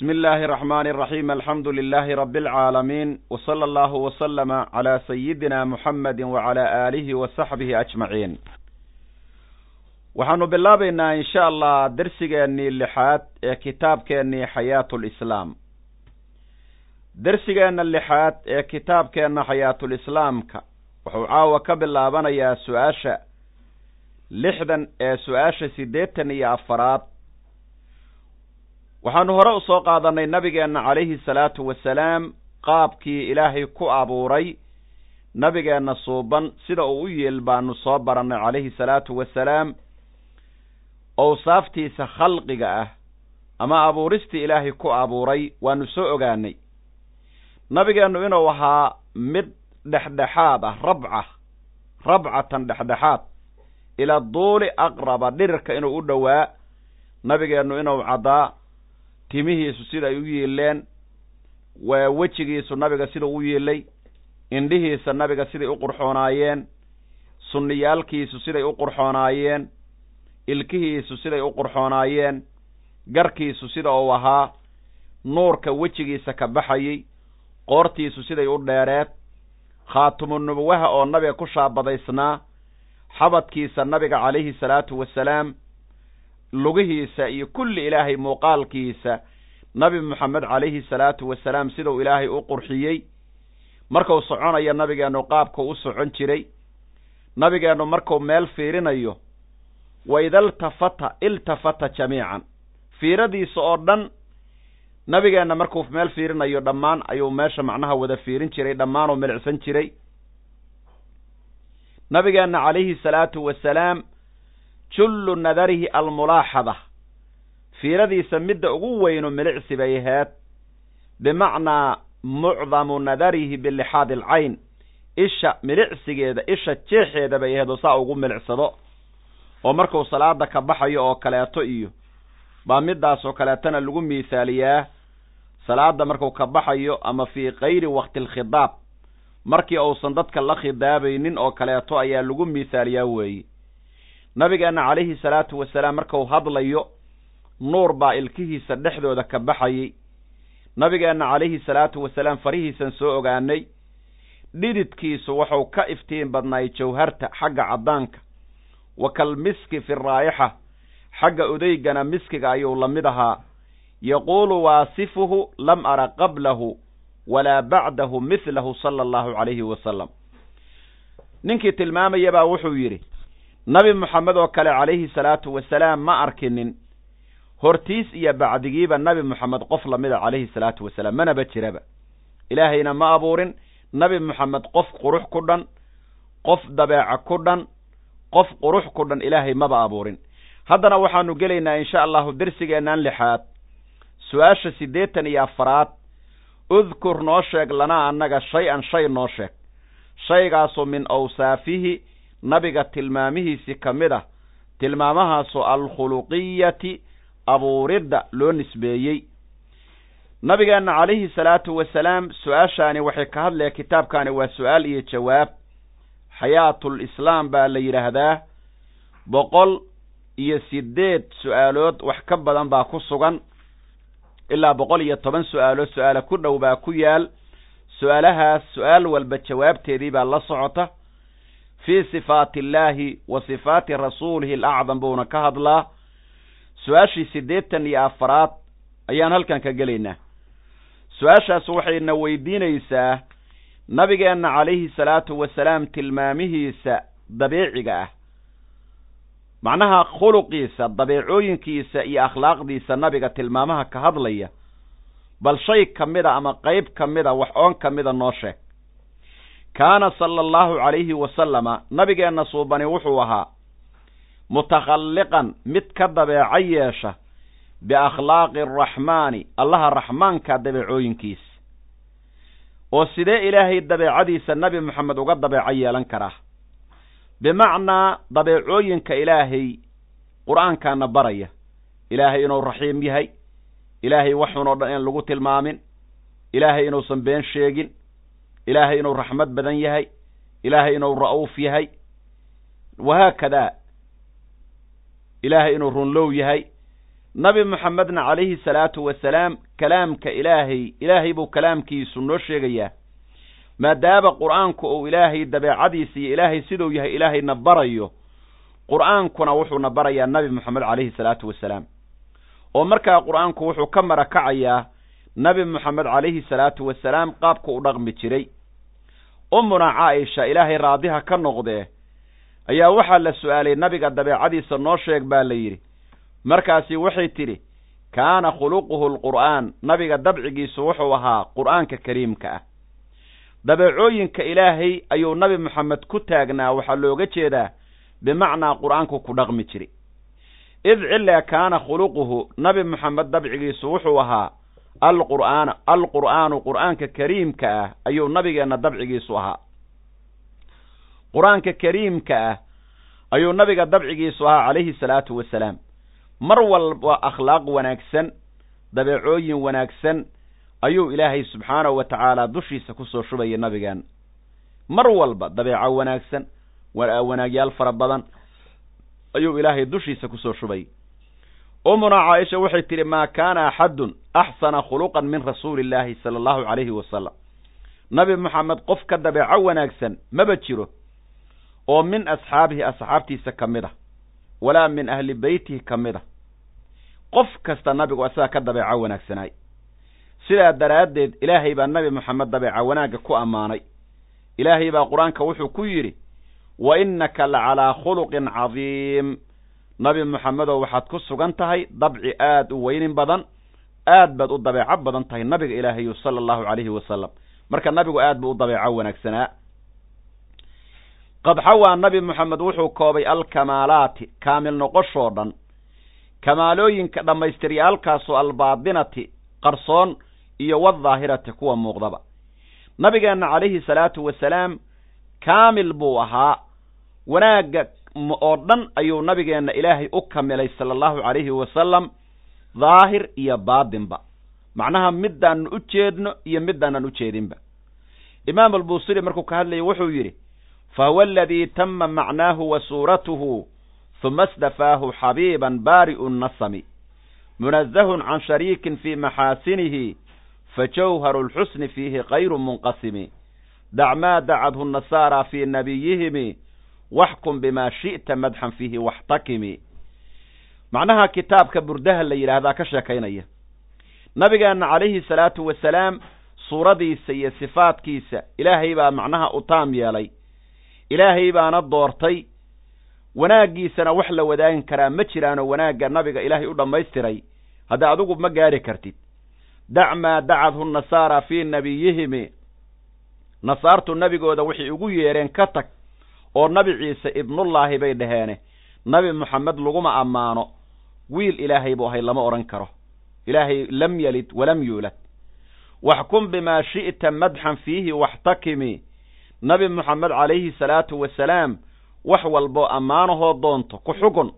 بسم الله الرحمن الرحيم الحمد لله رب العالمين وصلى الله وسلم على سيدنا محمد وعلى آله وصحبه أجمعين waxaanu bilaabaynaa insha allah dersigeennii lixaad ee kitaabkeennii xayaatulislaam dersigeenna lixaad ee kitaabkeenna xayaatulislaamka wuxuu caawa ka bilaabanayaa su-aasha lixdan ee su-aasha siddeetan iyo afaraad waxaanu hore u soo qaadanay nabigeenna calayhi salaatu wasalaam qaabkii ilaahay ku abuuray nabigeenna suuban sida uu u yeel baanu soo barannay calayhi salaatu wasalaam owsaaftiisa khalqiga ah ama abuuristii ilaahay ku abuuray waanu soo ogaanay nabigeennu inuu ahaa mid dhexdhexaad ah rabca rabcatan dhexdhexaad ila duuli aqraba dhirirka inuu u dhowaa nabigeennu inuu caddaa timihiisu siday u yiileen wejigiisu nabiga sidau u yiilay indhihiisa nabiga siday u qurxoonaayeen sunniyaalkiisu siday u qurxoonaayeen ilkihiisu siday u qurxoonaayeen garkiisu sida uu ahaa nuurka wejigiisa ka baxayey qoortiisu siday u dheereed khaatumunubuwaha oo nabiga ku shaabadaysnaa xabadkiisa nabiga calayhi salaatu wasalaam lugihiisa iyo kulli ilaahay muuqaalkiisa nabi moxamed calayhi salaatu wasalaam siduu ilaahay u qurxiyey markuu soconayo nabigeennu qaabkuu u socon jiray nabigeennu markuu meel fiirinayo waidaltafata iltafata jamiican. Fiiradiisa oo dhan nabigeenna markuu meel fiirinayo dhammaan ayuu meesha macnaha wada fiirin jiray dhammaanuu milicsan jiray. Nabigeenna calayhi salaatu wasalaam jullu nadarihi almulaaxada. Fiiradiisa midda ugu weynu milicsi bay ahayd. Bimacnaa mucdamu nadarihi bilixaadi alcayn. Isha milicsigeeda isha jeexeeda bay ahayd oo saa ugu milicsado. Oo markuu salaada ka baxayo oo kaleeto iyo baa midaas oo kaleetana lagu miihaaliyaa salaada marku ka baxayo ama fii kayri wakti alkhidaab markii uusan dadka la khidaabaynin oo kaleeto ayaa lagu miihaaliyaa weeye nabigeenna calayhi salaatu wasalaam markuu hadlayo nuur baa ilkihiisa dhexdooda ka baxayey nabigeenna calayhi salaatu wasalaam farihiisan soo ogaanay dhididkiisu wuxuu ka iftiin badnaay jawharta xagga caddaanka. Wa kalmiski fi raayixa xagga odeygana miskiga ayuu la mid ahaa. Yaquulu waasifuhu lam ara qablahu walaa bacdahu mithlahu sala allahu calayhi wasalam ninkii tilmaamayabaa wuxuu yidhi nabi moxamed oo kale calayhi salaatu wasalaam ma arkinin. Hortiis iyo bacdigiiba nabi moxamed qof lamida calayhi salaatu wasalaam manaba jiraba. Ilaahayna ma abuurin. Nabi moxamed qof qurux ku dhan qof dabeeca ku dhan qof qurux ku dhan ilaahay maba abuurin. Haddana waxaanu gelaynaa insha allahu dersigeennan lixaad su'aasha siddeetan iyo afaraad. Udkur noo sheeg lanaa annaga shay-an shay noo sheeg. Shaygaasoo min awsaafihi nabiga tilmaamihiisi ka mid ah tilmaamahaasoo alkhuluqiyati abuuridda loo nisbeeyey. Nabigeenna calayhi salaatu wasalaam su'aashaani waxay ka hadlaya kitaabkaani waa su'aal iyo jawaab. Xayaatul islaam baa la yidhaahdaa. Boqol iyo siddeed su'aalood wax ka badan baa ku sugan. Ilaa boqol iyo toban su'aalood su'aala ku dhow baa ku yaal. Su'aalahaas su'aal walba jawaabteedii baa la socota fii sifaati illaahi wa sifaati rasuulihi alacdam buuna ka hadlaa. Su'aashii siddeetan iyo afaraad ayaan halkan ka gelaynaa. Su'aashaas waxayna weydiinaysaa nabigeenna calayhi salaatu wasalaam tilmaamihiisa dabiiciga ah. Macnaha khuluqiisa dabeecooyinkiisa iyo akhlaaqdiisa nabiga tilmaamaha ka hadlaya. Bal shay ka mida ama qeyb ka mida wax oon ka mida noo sheeg kaana sala allahu calayhi wasalama nabigeenna suubani wuxuu ahaa mutakhalliqan mid ka dabeeco yeesha biakhlaaqi araxmaani allaha raxmaanka dabeecooyinkiisa oo sidee ilaahay dabeecadiisa nebi moxamed uga dabeeco yeelan karaa bimacnaa dabeecooyinka ilaahay qur'aankaana baraya. Ilaahay inuu raxiim yahay. Ilaahay waxun oo dhan in lagu tilmaamin. Ilaahay inuusan been sheegin ilaahay inuu raxmad badan yahay. Ilaahay inuu ra'uuf yahay. Wahaakadaa ilaahay inuu runlow yahay. Nabi moxamedna calayhi salaatu wasalaam kalaamka ilaahay ilaahay buu kalaamkiisu noo sheegayaa. Maadaama qur'aanku uu ilaahay dabeecadiisa iyo ilaahay siduu yahay ilaahayna barayo qur'aankuna wuxuuna barayaa nabi moxamed calayhi salaatu wasalaam oo markaa qur'aanku wuxuu ka marakacayaa nabi moxamed calayhi salaatu wasalaam qaabku u dhaqmi jiray. Ummuna caaisha ilaahay raadiha ka noqdee ayaa waxaa la su'aalay nabiga dabeecadiisa noo sheeg baa la yidhi. Markaasi waxay tidhi kaana khuluquhu alqur'aan. Nabiga dabcigiisu wuxuu ahaa qur'aanka kariimka ah. Dabeecooyinka ilaahay ayuu nabi moxamed ku taagnaa waxaa looga jeedaa bimacnaa qur'aanku ku dhaqmi jiri id cile kaana khuluquhu nabi moxamed dabcigiisu wuxuu ahaa alqur'aana alqur'aanu qur'aanka kariimka ah ayuu nabigeenna dabcigiisu ahaa. Qur'aanka kariimka ah ayuu nabiga dabcigiisu ahaa calayhi salaatu wasalaam. Mar walba akhlaaq wanaagsan dabeecooyin wanaagsan ayuu ilaahay subxaanahu wa tacaala dushiisa ku soo shubaya nabigeena mar walba dabeeco wanaagsan wanaagyaal fara badan ayuu ilaahay dushiisa ku soo shubay umuna caaisha waxay tidhi maa kaana axadun axsana khuluqan min rasuuli illaahi sala allahu calayhi wasalam nabi moxamed qof ka dabeeco wanaagsan maba jiro oo min asxaabihi asxaabtiisa ka mid a walaa min ahli beytihi ka mid a qof kasta nabigu asaga ka dabeeco wanaagsanaay sidaa daraaddeed ilaahay baa nabi moxamed dabeeca wanaagga ku ammaanay. Ilaahay baa qur'aanka wuxuu ku yidhi wa innaka la calaa khuluqin cadiim nabi moxamedow waxaad ku sugan tahay dabci aad u weynin badan aad baad u dabeeco badan tahay nabiga ilaahayu sala allahu calayhi wasalam marka nabigu aad buu u dabeeco wanaagsanaa. Qad xawaa nabi moxamed wuxuu koobay alkamaalaati kaamil noqoshoo dhan. Kamaalooyinka dhammaystiryaalkaasoo albaadinati qarsoon iyo wadaahirati kuwa muuqdaba. Nabigeenna calayhi salaatu wasalaam kaamil buu ahaa wanaagga oo dhan ayuu nabigeenna ilaahay u kamilay sala allahu calayhi wasalam daahir iyo baadinba. Macnaha midaanu u jeedno iyo midaanan u jeedinba. Imaam albusiri markuu ka hadlayay wuxuu yidhi fa huwa aladii tama macnaahu wa suuratuhu huma stafaahu xabiiban baari'u nasami munazahun can shariikin fii maxaasinihi fa jawharu lxusni fiihi kayru munqasimi dac maa dacadhu nasaara fii nabiyihimi waxkum bimaa shi'ta madxan fiihi waxtakimi macnaha kitaabka burdaha la yidhaahdaa ka sheekaynaya nabigeenna calayhi salaatu wasalaam suuradiisa iyo sifaadkiisa ilaahay baa macnaha u taam yeelay ilaahay baana doortay wanaaggiisana wax la wadaagin karaa ma jiraano wanaagga nabiga ilaahay u dhammaystiray hadda adigu ma gaari kartid dac maa dacadhu nasaara fii nabiyihimi nasaartu nebigooda waxay ugu yeedheen ka tag oo nabi ciise ibnullaahi bay dhaheene nabi moxamed laguma ammaano wiil ilaahay buu ahay lama odhan karo. Ilaahay lam yelid walam yuulad. Waxkum bimaa shi'ta madxan fiihi waxtakimi. Nabi moxamed calayhi salaatu wasalaam wax walboo ammaanahoo doonto ku xugun.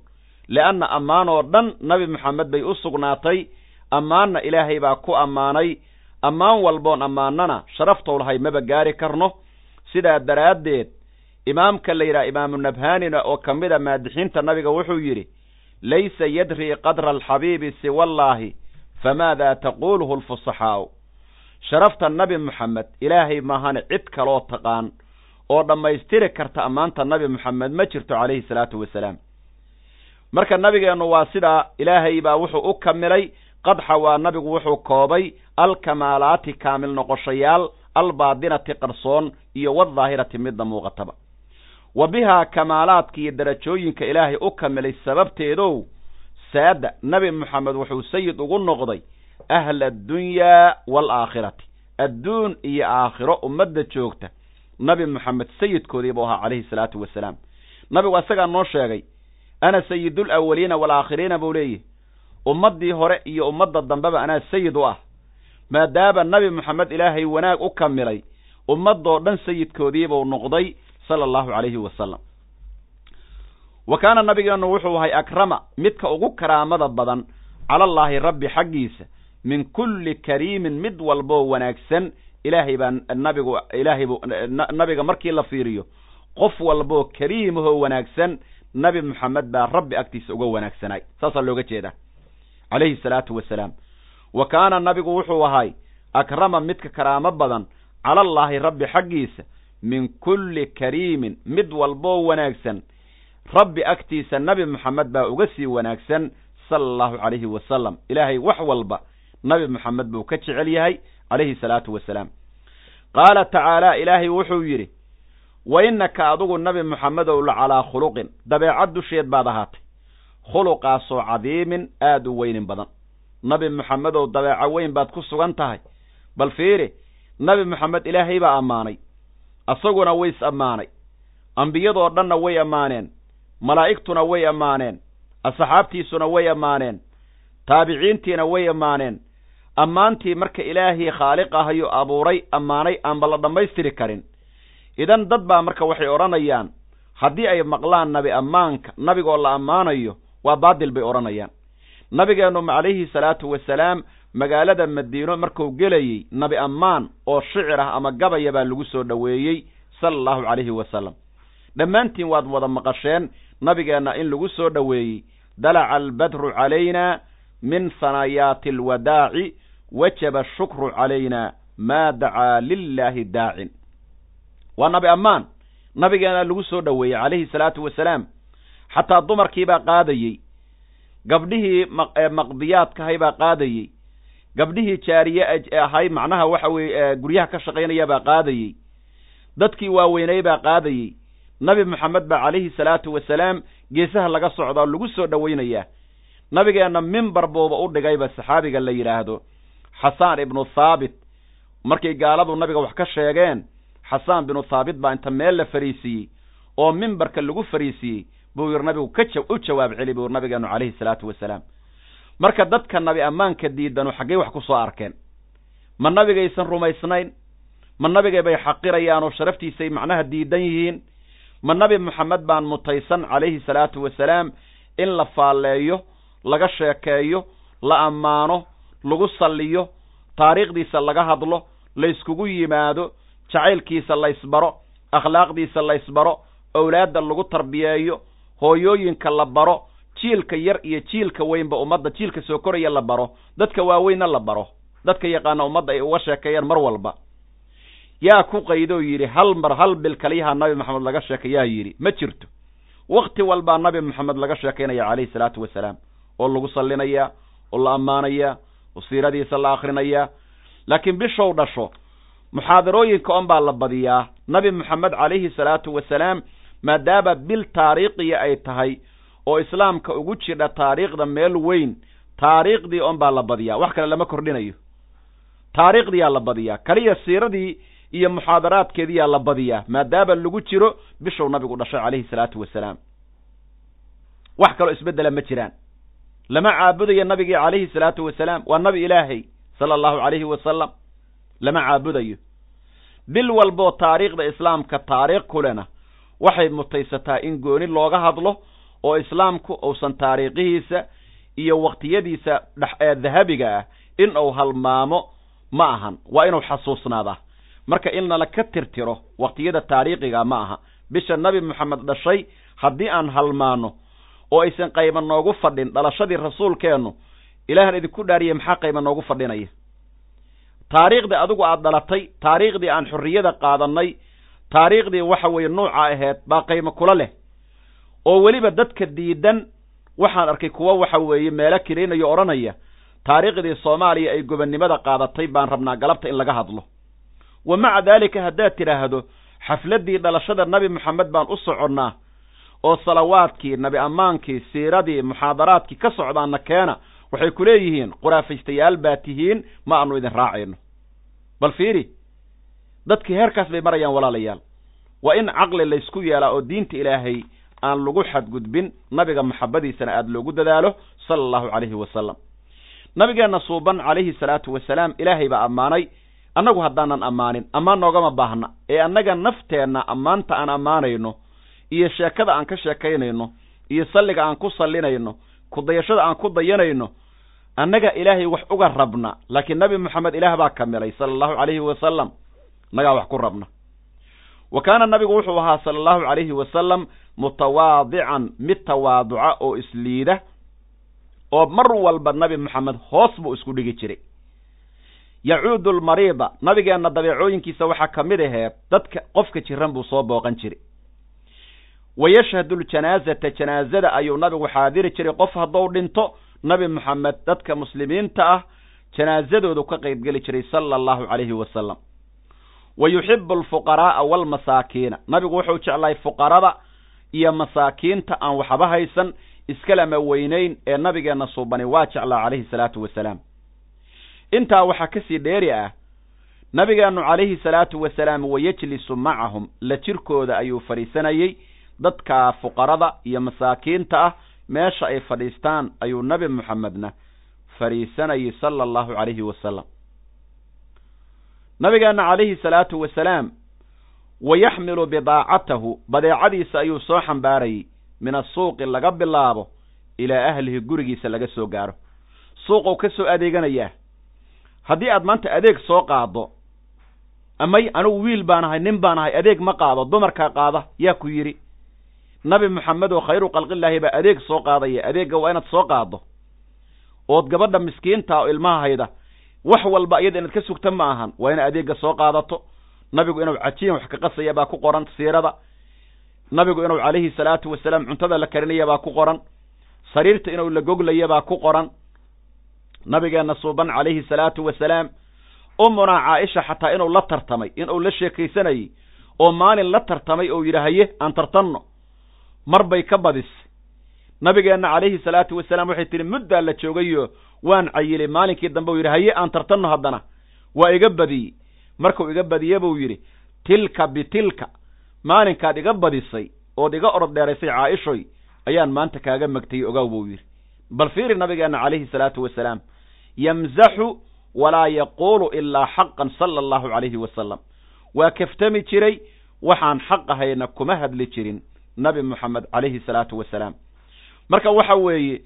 Le'anna ammaanoo dhan nabi moxamed bay u sugnaatay ammaanna ilaahay baa ku ammaanay. Ammaan walboon ammaanana sharaftou lahay maba gaari karno. Sidaa daraaddeed imaamka la yidhaha imaamu nabhaanina oo ka mid a maadixiinta nabiga wuxuu yidhi laysa yadrii qadra alxabiibi siwallaahi famaadaa taquuluhu alfusaxaa'u? Sharafta nabi moxamed ilaahay maahane cid kaloo taqaan oo dhammaystiri karta ammaanta nabi moxamed ma jirto calayhi salaatu wasalaam. Marka nabigeennu waa sidaa ilaahay baa wuxuu u kamilay qadxa waa nabigu wuxuu koobay alkamaalaati kaamil noqoshayaal albaadinati qarsoon iyo wadaahirati midda muuqataba wa bihaa kamaalaadka iyo darajooyinka ilaahay u kamilay sababteedow saada nabi moxamed wuxuu sayid ugu noqday ahla addunyaa waalaakhirati adduun iyo aakhiro ummadda joogta. Nabi moxamed sayidkoodii buu ahaa calayhi salaatu wasalaam nabigu isagaa noo sheegay ana sayidul awaliina waalaakhiriina buu leeyihi ummaddii hore iyo ummadda dambeba anaa sayid u ah. Maadaama nabi moxamed ilaahay wanaag u kamilay ummadoo dhan sayidkoodiibuu noqday sala allahu calayhi wasalam wa kaana nabigeennu wuxuu ahay akrama midka ugu karaamada badan calallaahi rabbi xaggiisa min kulli kariimin mid walboo wanaagsan. Ilaahay baa nabigu ilaahay buu nabiga markii la fiiriyo qof walboo kariimahoo wanaagsan nabi moxamed baa rabbi agtiisa uga wanaagsanaay saasaa looga jeedaa. Calayhi salaatu wasalaam. Wa kaana nabigu wuxuu ahay akrama midka karaamo badan calallaahi rabbi xaggiisa min kulli kariimin mid walboo wanaagsan. Rabbi agtiisa nabi moxamed baa uga sii wanaagsan sala allahu calayhi wasalam ilaahay wax walba nabi moxamed buu ka jecel yahay calayhi salaatu wasalaam qaala tacaala ilaahay wuxuu yidhi wa innaka adigu nabi moxamedow la calaa khuluqin. Dabeecad dusheed baad ahaatay. Khuluqaasoo cadiimin aada u weynin badan. Nabi moxamedow dabeeco weyn baad ku sugan tahay. Bal fiiri nabi moxamed ilaahay baa ammaanay asaguna ways ammaanay. Ambiyadoo dhanna way ammaaneen. Malaa'igtuna way ammaaneen. Asxaabtiisuna way ammaaneen. Taabiciintiina way ammaaneen. Ammaantii marka ilaahii khaaliq ahayo abuuray ammaanay aanba la dhammaystiri karin. Idan dad baa marka waxay odhanayaan haddii ay maqlaan nabi ammaanka nabigoo la ammaanayo waa baadil bay odhanayaan. Nabigeennu calayhi salaatu wasalaam magaalada madiino markuu gelayey nabi ammaan oo shicir ah ama gabaya baa lagu soo dhoweeyey sala allahu calayhi wasalam dhammaantiin waad wada maqasheen nabigeenna in lagu soo dhoweeyey dalaca albadru calayna min sanayaati alwadaaci wajaba ashukru calayna maa dacaa lilaahi daacin. Waa nabi ammaan. Nabigeena lagu soo dhoweeyey calayhi salaatu wasalaam xataa dumarkiibaa qaadayey. Gabdhihii maqdiyaadkahay baa qaadayey gabdhihii jaariye ahay macnaha waxa weeye guryaha ka shaqaynaya baa qaadayey. Dadkii waaweynay baa qaadayey. Nabi moxamed baa calayhi salaatu wasalaam geesaha laga socdaa lagu soo dhowaynayaa nabigeenna mimbar buuba u dhigayba saxaabiga la yidhaahdo xasaan ibnu thaabit. Markay gaaladu nabiga wax ka sheegeen xasaan binu thaabit baa inta meel la fariisiiyey oo mimbarka lagu fariisiiyey buu yidhi nabigu ka u jawaab celi buu yidhi nabigeenu calayhi salaatu wasalaam marka dadka nabi ammaanka diidanu xaggay wax ku soo arkeen. Ma nabigaysan rumaysnayn. Ma nabigay bay xaqirayaan oo sharaftiisay macnaha diidan yihiin. Ma nabi moxamed baan mutaysan calayhi salaatu wasalaam in la faalleeyo laga sheekeeyo la ammaano lagu salliyo taariikhdiisa laga hadlo layskugu yimaado jacaylkiisa laysbaro akhlaaqdiisa laysbaro owlaadda lagu tarbiyeeyo hooyooyinka la baro jiilka yar iyo jiilka weynba ummadda jiilka soo koraya la baro. Dadka waaweynna la baro. Dadka yaqaana ummadda ay uga sheekeeyaan mar walba. Yaa ku qaydoo yidhi hal mar hal bil kaliyaha nabi maxamed laga sheekayaa yidhi ma jirto. Wakti walbaa nabi moxamed laga sheekaynaya calayhi salaatu wasalaam oo lagu sallinayaa oo la ammaanayaa oo siiradiisa la akhrinayaa laakiin bishow dhasho muxaadarooyinka on baa la badiyaa. Nabi moxamed calayhi salaatu wasalaam maadaama bil taariikhiya ay tahay oo islaamka ugu jidha taariikhda meel weyn taariikhdii on baa la badiyaa. Wax kale lama kordhinayo. Taariikhdiyaa la badiyaa. Kaliya siiradii iyo muxaadaraadkeediyaa la badiyaa maadaama lagu jiro bishow nabigu dhashay calayhi salaatu wasalaam. Wax kaloo isbeddela ma jiraan. Lama caabudayo nabigii calayhi salaatu wasalaam. Waa nabi ilaahay sala allahu calayhi wasalam. Lama caabudayo. Bil walboo taariikhda islaamka taariikh kulena waxay mutaysataa in gooni looga hadlo oo islaamku uusan taariikhihiisa iyo waktiyadiisa dhex dahabiga ah in uu halmaamo ma ahan. Waa inuu xasuusnaadaa. Marka in lala ka tirtiro waktiyada taariikhiga ma aha. Bisha nabi moxamed dhashay haddii aan halmaano oo aysan qayba noogu fadhin dhalashadii rasuulkeennu ilaahan idinku dhaariye maxaa qayba noogu fadhinaya? Taariikhdii adigu aad dhalatay taariikhdii aan xorriyada qaadannay taariikhdii waxa weeye nuuca aheed baa qaymo kula leh oo weliba dadka diidan waxaan arkay kuwa waxa weeye meelo kiraynayo odhanaya taariikhdii soomaaliya ay gobonnimada qaadatay baan rabnaa galabta in laga hadlo. Wa maca daalika haddaad tidhaahdo xafladdii dhalashada nabi moxamed baan u soconnaa oo salawaadkii nabi ammaankii siiradii muxaadaraadkii ka socdaana keena waxay ku leeyihiin quraafaystayaal baa tihiin ma aanu idin raacayno. Bal fiiri dadkii heerkaas bay marayaan walaalayaal. Waa in caqli laysku yeelaa oo diinta ilaahay aan lagu xadgudbin nabiga maxabadiisana aada loogu dadaalo sala allahu calayhi wasalam nabigeenna suuban calayhi salaatu wasalaam ilaahay baa ammaanay annagu haddaanan ammaanin ammaan noogama baahna. Ee annaga nafteenna ammaanta aan ammaanayno iyo sheekada aan ka sheekaynayno iyo salliga aan ku sallinayno kudayashada aan ku dayanayno annaga ilaahay wax uga rabna. Laakiin nabi moxamed ilaah baa kamilay sala allahu calayhi wasalam annagaa wax ku rabna. Wa kaana nabigu wuxuu ahaa sala allahu calayhi wasalam mutawaadican mid tawaaduca oo isliida oo mar walba nabi moxamed hoos buu isku dhigi jiray. Yacuudu lmariida nabigeenna dabeecooyinkiisa waxaa ka mid aheed dadka qofka jiran buu soo booqan jiray. Wa yashhadu ljanaazata janaazada ayuu nabigu xaadiri jiray qof hadduu dhinto nabi moxamed dadka muslimiinta ah janaazadoodu ka qaybgeli jiray sala allahu calayhi wasalam wa yuxibu alfuqaraa'a waalmasaakiina nabigu wuxuu jeclahay fuqarada iyo masaakiinta aan waxba haysan iskalama weynayn ee nabigeenna suubani waa jeclaa calayhi salaatu wasalaam. Intaa waxaa ka sii dheeri ah nabigeennu calayhi salaatu wasalaam wayajlisu macahum la jirkooda ayuu fadhiisanayey dadka fuqarada iyo masaakiinta ah meesha ay fadhiistaan ayuu nabi moxamedna fadhiisanayay sala allahu calayhi wasalam. Nabigeenna calayhi salaatu wasalaam wa yaxmilu bidaacatahu badeecadiisa ayuu soo xambaarayey min asuuqi laga bilaabo ilaa ahlihi gurigiisa laga soo gaaro suuquu ka soo adeeganayaa haddii aad maanta adeeg soo qaado amay anugu wiil baan ahay nin baan ahay adeeg ma qaado dumarkaa qaada yaa ku yidhi nabi moxamed oo khayru khalqillaahi baa adeeg soo qaadaya adeegga waa inaad soo qaado ood gabadha miskiinta oo ilmaha hayda wax walba iyada inaad ka sugta ma ahan waa inaad adeegga soo qaadato nabigu inuu cajiyan wax ka qasaya baa ku qoran siirada. Nabigu inuu calayhi salaatu wasalaam cuntada la karinaya baa ku qoran. Sariirta inuu la goglaya baa ku qoran. Nabigeenna suuban calayhi salaatu wasalaam ummunaa caaisha xataa inuu la tartamay inuu la sheekaysanayey oo maalin la tartamay oo yidhi haye aan tartanno. Mar bay ka badisay nabigeenna calayhi salaatu wasalaam waxay tihi muddaa la joogayo waan cayilay. Maalinkii dambe uu yidhi haye aan tartanno haddana. Waa iga badiyey markuu iga badiye buu yidhi tilka bitilka maalinkaad iga badisay ood iga orod dheeraysay caaishoy ayaan maanta kaaga magtayey ogaw buu yidhi. Bal fiiri nabigeenna calayhi salaatu wasalaam yamzaxu walaa yaquulu ilaa xaqan sala allahu calayhi wasalam. Waa kaftami jiray waxaan xaq ahayna kuma hadli jirin nabi moxamed calayhi salaatu wasalaam. Marka waxa weeye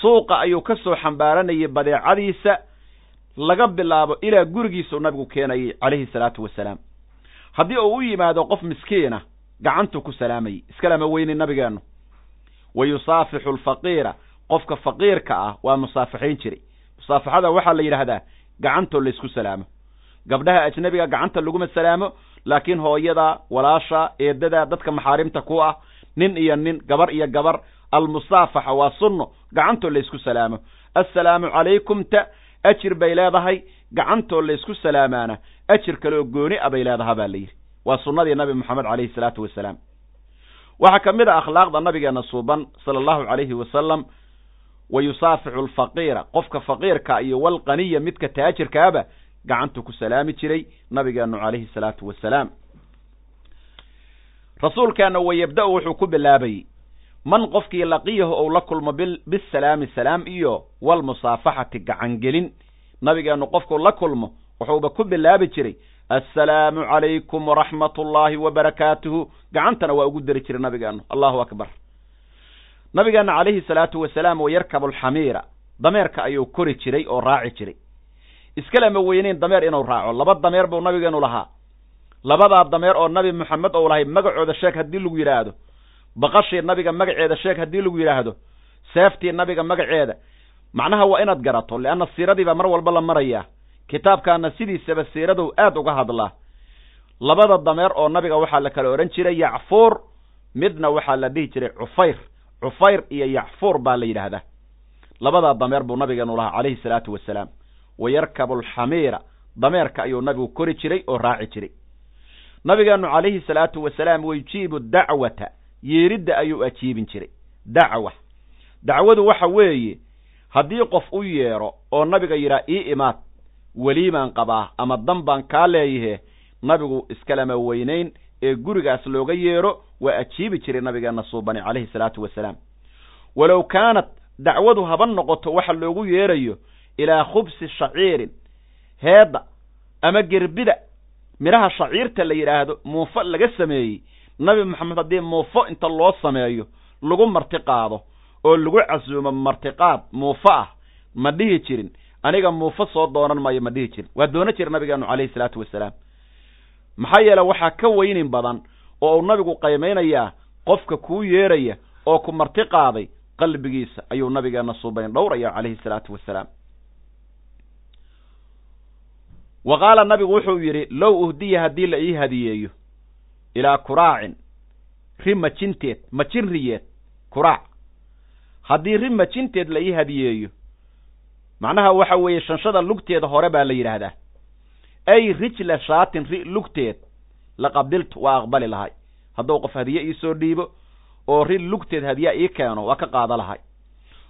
suuqa ayuu ka soo xambaaranayay badeecadiisa laga bilaabo ilaa gurigiisuu nabigu keenayay calayhi salaatu wasalaam. Haddii uu u yimaado qof miskiina gacantuu ku salaamayay iskalama weyni nabigeennu wa yusaafixu alfaqiira qofka faqiirka ah waa musaafaxayn jiray. Musaafaxada waxaa la yidhaahdaa gacantoo laysku salaamo. Gabdhaha ajnebiga gacanta laguma salaamo laakiin hooyada walaasha eedada dadka maxaarimta ku ah nin iyo nin gabar iyo gabar almusaafaxa waa sunno gacantoo laysku salaamo. Assalaamu calaykum ta ajir bay leedahay gacantoo laysku salaamaana. Ajir kale oo gooni a bay leedaha baa la yidhi. Waa sunnadii nabi moxamed calayhi salaatu wasalaam. Waxaa ka mid a akhlaaqda nabigeena suuban sala allahu calayhi wasalam wa yusaafixu alfaqiira qofka faqiirka iyo walqaniya midka taajirkaaba gacantu ku salaami jiray nabigeenu calayhi salaatu wasalaam. Rasuulkeena wayabda-u wuxuu ku bilaabayey man qofkii laqiyahu ou la kulmo bisalaami salaam iyo walmusaafaxati gacangelin. Nabigeenu qofkuu la kulmo wuxuuba ku bilaabi jiray assalaamu calaykum waraxmat ullaahi wabarakaatuhu gacantana waa ugu dari jiray nabigeenu. Allahu akbar. Nabigeena calayhi salaatu wasalaam wayarkabu alxamiira dameerka ayuu kori jiray oo raaci jiray. Iskalama weyneyn dameer inuu raaco. Laba dameer buu nabigeenu lahaa. Labadaa dameer oo nabi moxamed ou lahay magacooda sheeg haddii lagu yidhaahdo baqashii nabiga magaceeda sheeg haddii lagu yidhaahdo seeftii nabiga magaceeda. Macnaha waa inaad garato leanna siiradiibaa mar walba la marayaa. Kitaabkaana sidiisaba siiradow aad uga hadlaa labada dameer oo nabiga waxaa la kala odhan jiray yacfuur. Midna waxaa la dhihi jiray cufayr. Cufayr iyo yacfuur baa la yidhaahdaa. Labadaa dameer buu nabigeenu lahaa calayhi salaatu wasalaam. Wayarkabu alxamiira dameerka ayuu nabigu kori jiray oo raaci jiray. Nabigeenu calayhi salaatu wasalaam wayujiibu dacwata yeeridda ayuu ajiibin jiray. Dacwa. Dacwadu waxa weeye haddii qof u yeedho oo nabiga yidhaha ii imaad weliibaan qabaa ama dan baan kaa leeyahe nabigu iskalama weynayn ee gurigaas looga yeedho waa ajiibi jiray nabigeena suubani calayhi salaatu wasalaam. Walow kaanat dacwadu haba noqoto waxa loogu yeedhayo ilaa khubsi shaciirin heedda ama gerbida midhaha shaciirta la yidhaahdo muufo laga sameeyey nabi moxamed haddii muufo inta loo sameeyo lagu marti qaado oo lagu casuumo martiqaad muufo ah ma dhihi jirin. Aniga muufo soo doonan maayo ma dhihi jirin. Waa doonan jira nabigeenu calayhi salaatu wasalaam. Maxaa yeele waxaa ka weynin badan oo uu nabigu qaymaynayaa qofka kuu yeeraya oo ku marti qaaday qalbigiisa ayuu nabigeena suubayn dhowraya calayhi salaatu wasalaam. Wa qaala nabigu wuxuu yidhi low uhdiya haddii la ii hadiyeeyo ilaa kuraacin ri majinteed majin riyeed kuraac haddii ri majinteed la ii hadiyeeyo macnaha waxa weeye shanshada lugteeda hore baa la yidhaahdaa ay rijla shaatin ri lugteed la qabiltu waa aqbali lahay hadduu qof hadiye iisoo dhiibo oo ri lugteed hadiya ii keeno waa ka qaada lahay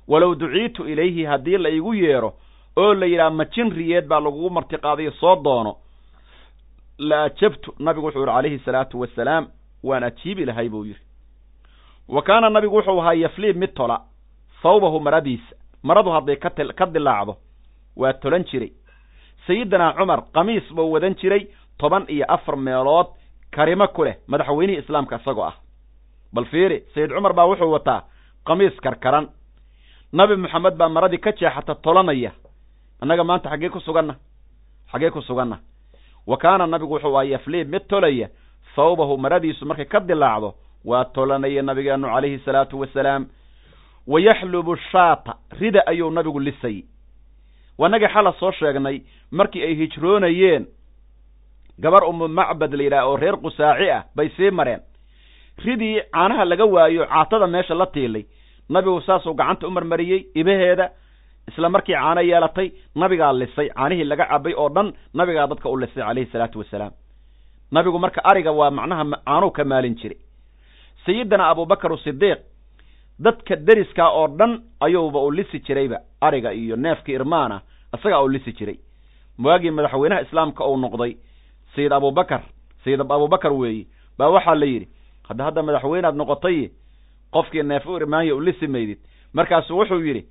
walow duciitu ilayhi haddii la igu yeedho oo la yidhaha majin riyeed baa lagugu martiqaadayo soo doono la ajabtu nabigu wuxuu yihi calayhi salaatu wasalaam waan ajiibi lahay buu yidhi. Wa kaana nabigu wuxuu ahaa yaflii mid tola thawbahu maradiisa maradu hadday ka dilaacdo waa tolan jiray. Sayidinaa cumar qamiis buu wadan jiray toban iyo afar meelood karimo ku leh madaxweynihii islaamka isagoo ah. Bal fiiri sayid cumar baa wuxuu wataa qamiis karkaran. Nabi moxamed baa maradii ka jeexata tolanaya. Annaga maanta xaggee ku suganna? Xaggee ku suganna wa kaana nabigu wuxuu ahaa yaflii mid tolaya thawbahu maradiisu markay ka dilaacdo waa tolanaya nabigeenu calayhi salaatu wasalaam wa yaxlubu shaata rida ayuu nabigu lisayy wanagii xala soo sheegnay markii ay hijroonayeen gabar umu macbad la yidhaha oo reer qusaaci ah bay sii mareen. Ridii caanaha laga waayo caatada meesha la tiilay. Nabigu saasuu gacanta u marmariyey ibaheeda isla markii caano yeelatay nabigaa lisay caanihii laga cabay oo dhan nabigaa dadka u lisay calayhi salaatu wasalaam. Nabigu marka ariga waa macnaha caanuu ka maalin jiray. Sayidina abubakar sidiiq dadka deriskaa oo dhan ayuuba u lisi jirayba ariga iyo neefka irmaana isagaa u lisi jiray. Waagii madaxweynaha islaamka uu noqday sayid abubakar sayid abubakar weeye baa waxaa la yidhi hadda hadda madaxweynead noqotay qofkii neef u irmaanya u lisi maydid. Markaasu wuxuu yidhi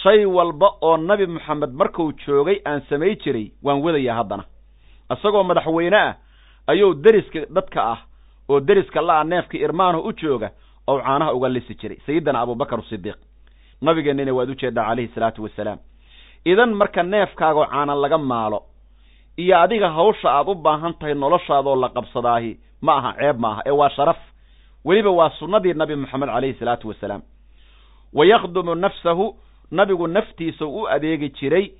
shay walba oo nabi moxamed markuu joogay aan samay jiray waan wadayaa haddana. Isagoo madaxweyne ah ayuu deriska dadka ah oo deriska la-a neefka irmaanahu u jooga oo caanaha uga lisi jiray. Sayidina abubakar sidiiq nabigeennina waad u jeedaa calayhi salaatu wasalaam. Idan marka neefkaagoo caana laga maalo iyo adiga hawsha aad u baahan tahay noloshaadoo la qabsadaahi ma aha ceeb ma aha ee waa sharaf. Weliba waa sunnadii nabi moxamed calayhi salaatu wasalaam. Wa yakhdumu nafsahu nabigu naftiisa u adeegi jiray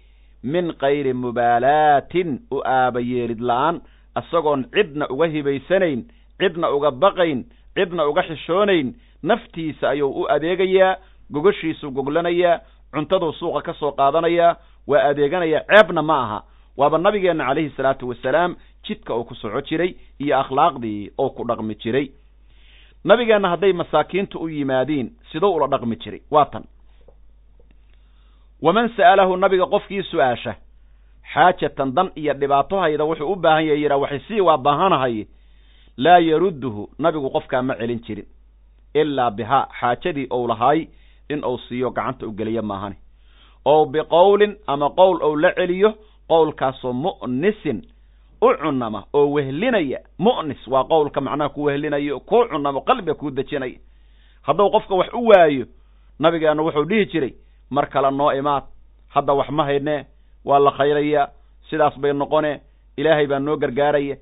min kayri mubaalaatin u aabayeelid la'aan isagoon cidna uga hibaysanayn cidna uga baqayn cidna uga xishoonayn naftiisa ayuu u adeegayaa gogashiisuu goglanayaa cuntaduu suuqa ka soo qaadanayaa waa adeeganayaa ceebna ma aha. Waaba nabigeenna calayhi salaatu wasalaam jidka uu ku soco jiray iyo akhlaaqdii oo ku dhaqmi jiray. Nabigeenna hadday masaakiintu u yimaadiin siduu ula dhaqmi jiray waa tan waman sa'alahu nabiga qofkii su'aasha xaajatan dan iyo dhibaato hayda wuxuu u baahan yahay yidhaa waxay sii waa baahanahay laa yarudduhu nabigu qofkaa ma celin jirin ilaa bihaa xaajadii ou lahaay in uu siiyo gacanta u geliyo maahani oo biqowlin ama qowl ou la celiyo qowlkaasoo mu'nisin u cunama oo wehlinaya mu'nis waa qowlka macnaha ku wehlinayo kuu cunamo qalbiga kuu dejinaya hadduu qofka wax u waayo nabigeena wuxuu dhihi jiray mar kale noo imaad. Hadda wax ma haynee waa la khayrayaa sidaas bay noqone ilaahay baa noo gargaaraya.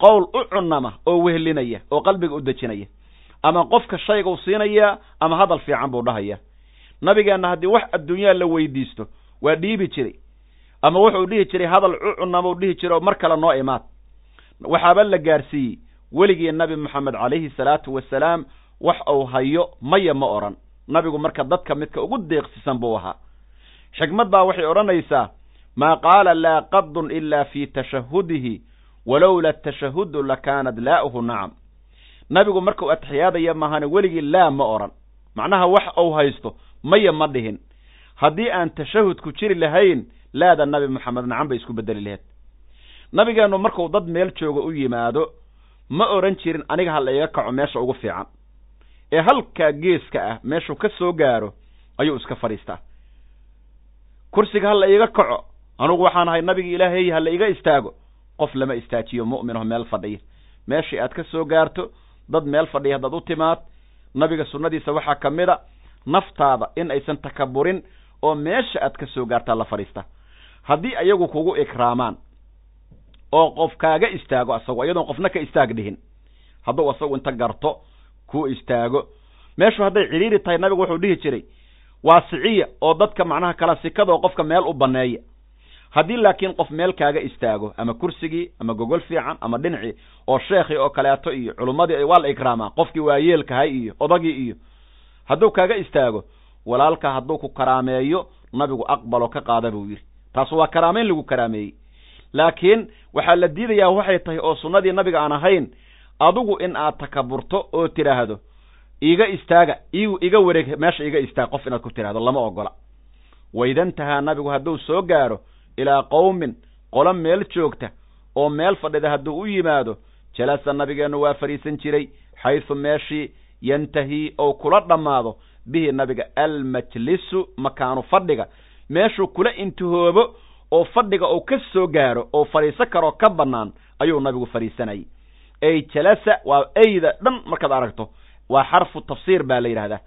Qowl u cunama oo wehlinaya oo qalbiga u dejinaya. Ama qofka shaygau siinayaa ama hadal fiican buu dhahaya. Nabigeenna haddii wax adduunyaa la weydiisto waa dhiibi jiray. Ama wuxuu dhihi jiray hadal u cunamau dhihi jiray oo mar kale noo imaad. Waxaaba la gaarsiiyey weligii nabi moxamed calayhi salaatu wasalaam wax uu hayo maya ma odhan nabigu marka dadka midka ugu deeqsisan buu ahaa. Xikmad baa waxay odhanaysaa maa qaala laa qadun ila fi tashahudihi walowla tashahudu lakaanat laa'uhu nacam. Nabigu markuu atixiyaadaya maahane weligii laa ma odhan. Macnaha wax uu haysto maya ma dhihin. Haddii aan tashahudku jiri lahayn laada nabi moxamed nacan bay isku bedeli laheyd. Nabigeennu markuu dad meel jooga u yimaado ma odhan jirin aniga ha la iga kaco meesha ugu fiican ee halkaa geeska ah meeshuu ka soo gaaro ayuu iska fadhiistaa. Kursiga ha la iiga kaco anugu waxaan ahay nabigi ilaahay ha la iga istaago qof lama istaajiyo mu'minaho meel fadhiya. Meeshii aad ka soo gaarto dad meel fadhiya haddaad u timaad nabiga sunnadiisa waxaa ka mid a naftaada in aysan takaburin oo meesha aad ka soo gaartaa la fadhiista haddii ayagu kugu ikraamaan oo qof kaaga istaago asagu iyadoon qofna ka istaag dhihin hadduu asagu inta garto kuu istaago. Meeshu hadday cidhiiri tahay nabigu wuxuu dhihi jiray waasiciya oo dadka macnaha kala sikadoo qofka meel u banneeya haddii laakiin qof meel kaaga istaago ama kursigii ama gogol fiican ama dhinacii oo sheekhii oo kaleeto iyo culummadii waa la ikraamaa qofkii waayeelkahay iyo odagii iyo hadduu kaaga istaago walaalka hadduu ku karaameeyo nabigu aqbalo ka qaada buu yidhi. Taas waa karaameyn lagu karaameeyey. Laakiin waxaa la diidayaa waxay tahay oo sunnadii nabiga aan ahayn adigu in aad takaburto oo tidhaahdo iga istaaga iga wareeg meesha iga istaag qof inaad ku tidhahdo lama ogola. Waidantahaa nabigu hadduu soo gaaro ilaa qowmin qolo meel joogta oo meel fadhida hadduu u yimaado jalasa nabigeennu waa fadhiisan jiray xaysu meeshii yantahii ou kula dhammaado bihi nabiga almajlisu makaanu fadhiga. Meeshuu kula intihoobo oo fadhiga uu ka soo gaaro oo fadhiisan karoo ka bannaan ayuu nabigu fadhiisanayay ey jalasa waa eyda dhan markaad aragto waa xarfu tafsiir baa la yidhahdaa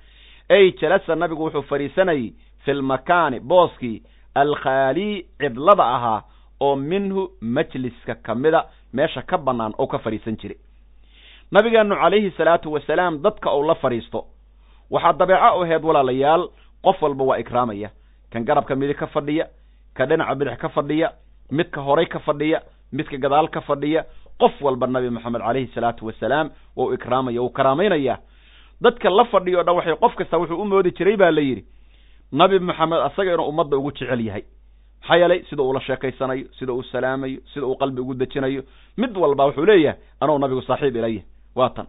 ey jalasa nabigu wuxuu fadhiisanayay fi lmakaani booskii alkhaalii cidlada ahaa oo minhu majliska ka mida meesha ka bannaan oo ka fadhiisan jiray. Nabigeennu calayhi salaatu wasalaam dadka uu la fadhiisto waxaa dabeeco u aheyd walaalayaal qof walba waa ikraamaya. Kan garabka midig ka fadhiya ka dhinaca bidix ka fadhiya midka horay ka fadhiya midka gadaal ka fadhiya qof walba nabi moxamed calayhi salaatu wasalaam wou ikraamaya wuu karaamaynaya dadka la fadhiyo o dhan waxay qof kasta wuxuu u moodi jiray baa la yidhi nabi moxamed asaga inuu ummadda ugu jecel yahay. Maxaa yeelay sida uu la sheekaysanayo sida uu salaamayo sida uu qalbi ugu dejinayo mid walba wuxuu leeyahay anuu nabigu saaxiib ilaya waa tan.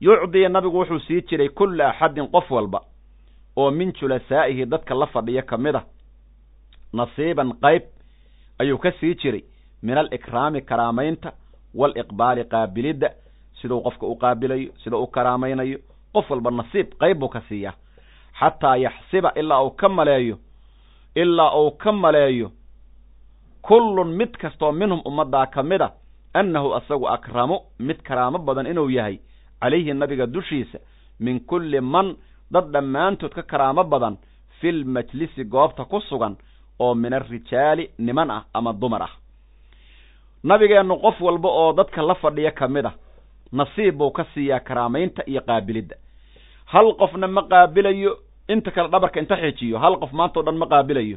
Yucdii nabigu wuxuu sii jiray kulla axadin qof walba oo min julasaa'ihi dadka la fadhiya ka mid a nasiiban qayb ayuu ka sii jiray. Min alikraami karaamaynta waaliqbaali qaabilidda siduu qofka u qaabilayo sida uu karaamaynayo qof walba nasiib qayb buu ka siiyaa xataa yaxsiba ilaa uu ka maleeyo ilaa uu ka maleeyo kullun mid kastoo minhum ummaddaa ka mid a annahu asagu akramu mid karaamo badan inuu yahay calayhi nabiga dushiisa min kulli man dad dhammaantood ka karaamo badan fil majlisi goobta ku sugan oo min alrijaali niman ah ama dumar ah nabigeennu qof walba oo dadka la fadhiya ka mid a nasiib buu ka siiyaa karaamaynta iyo qaabilidda. Hal qofna ma qaabilayo inta kale dhabarka inta xejiyo hal qof maanta o dhan ma qaabilayo.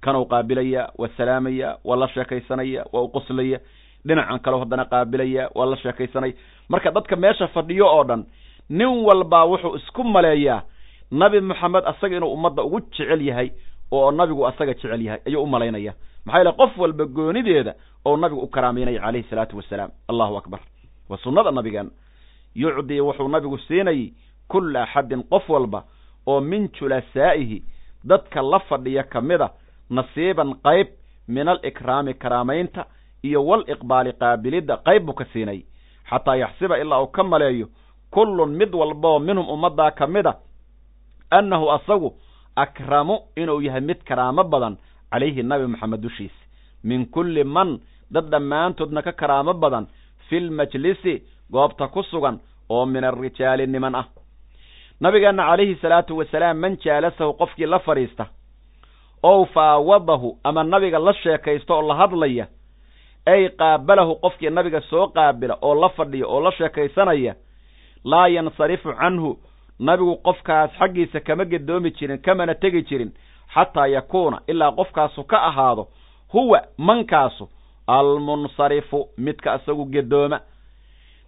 Kanuu qaabilaya waa salaamaya waa la sheekaysanaya waa u qoslaya. Dhinacan kaleo haddana qaabilaya waa la sheekaysanaya. Marka dadka meesha fadhiyo oo dhan nin walbaa wuxuu isku maleeyaa nabi moxamed asaga inuu ummadda ugu jecel yahay oo nabigu asaga jecel yahay ayuu u malaynaya. Maxaa yeele qof walba goonideeda oo nabigu u karaameynaya calayhi salaatu wasalaam. Allahu akbar. Waa sunnada nabigeena yucdii wuxuu nabigu siinayay kulla axadin qof walba oo min julasaa'ihi dadka la fadhiya ka mid a nasiiban qayb min alikraami karaamaynta iyo waliqbaali qaabilidda qayb buu ka siinay xataa yaxsiba ilaa uu ka maleeyo kullun mid walbaoo minhum ummaddaa ka mid a annahu asagu akramu inuu yahay mid karaamo badan calayhi nabi moxamed dushiisa. Min kulli man dad dhammaantoodna ka karaamo badan fi lmajlisi goobta ku sugan oo min alrijaali niman ah. Nabigeenna calayhi salaatu wasalaam man jaalasahu qofkii la fadhiista ow faawadahu ama nabiga la sheekaysta oo la hadlaya ay qaabalahu qofkii nabiga soo qaabila oo la fadhiya oo la sheekaysanaya laa yansarifu canhu nabigu qofkaas xaggiisa kama gedoomi jirin kamana tegi jirin xataa yakuuna ilaa qofkaasu ka ahaado huwa mankaasu almunsarifu midka isagu gedooma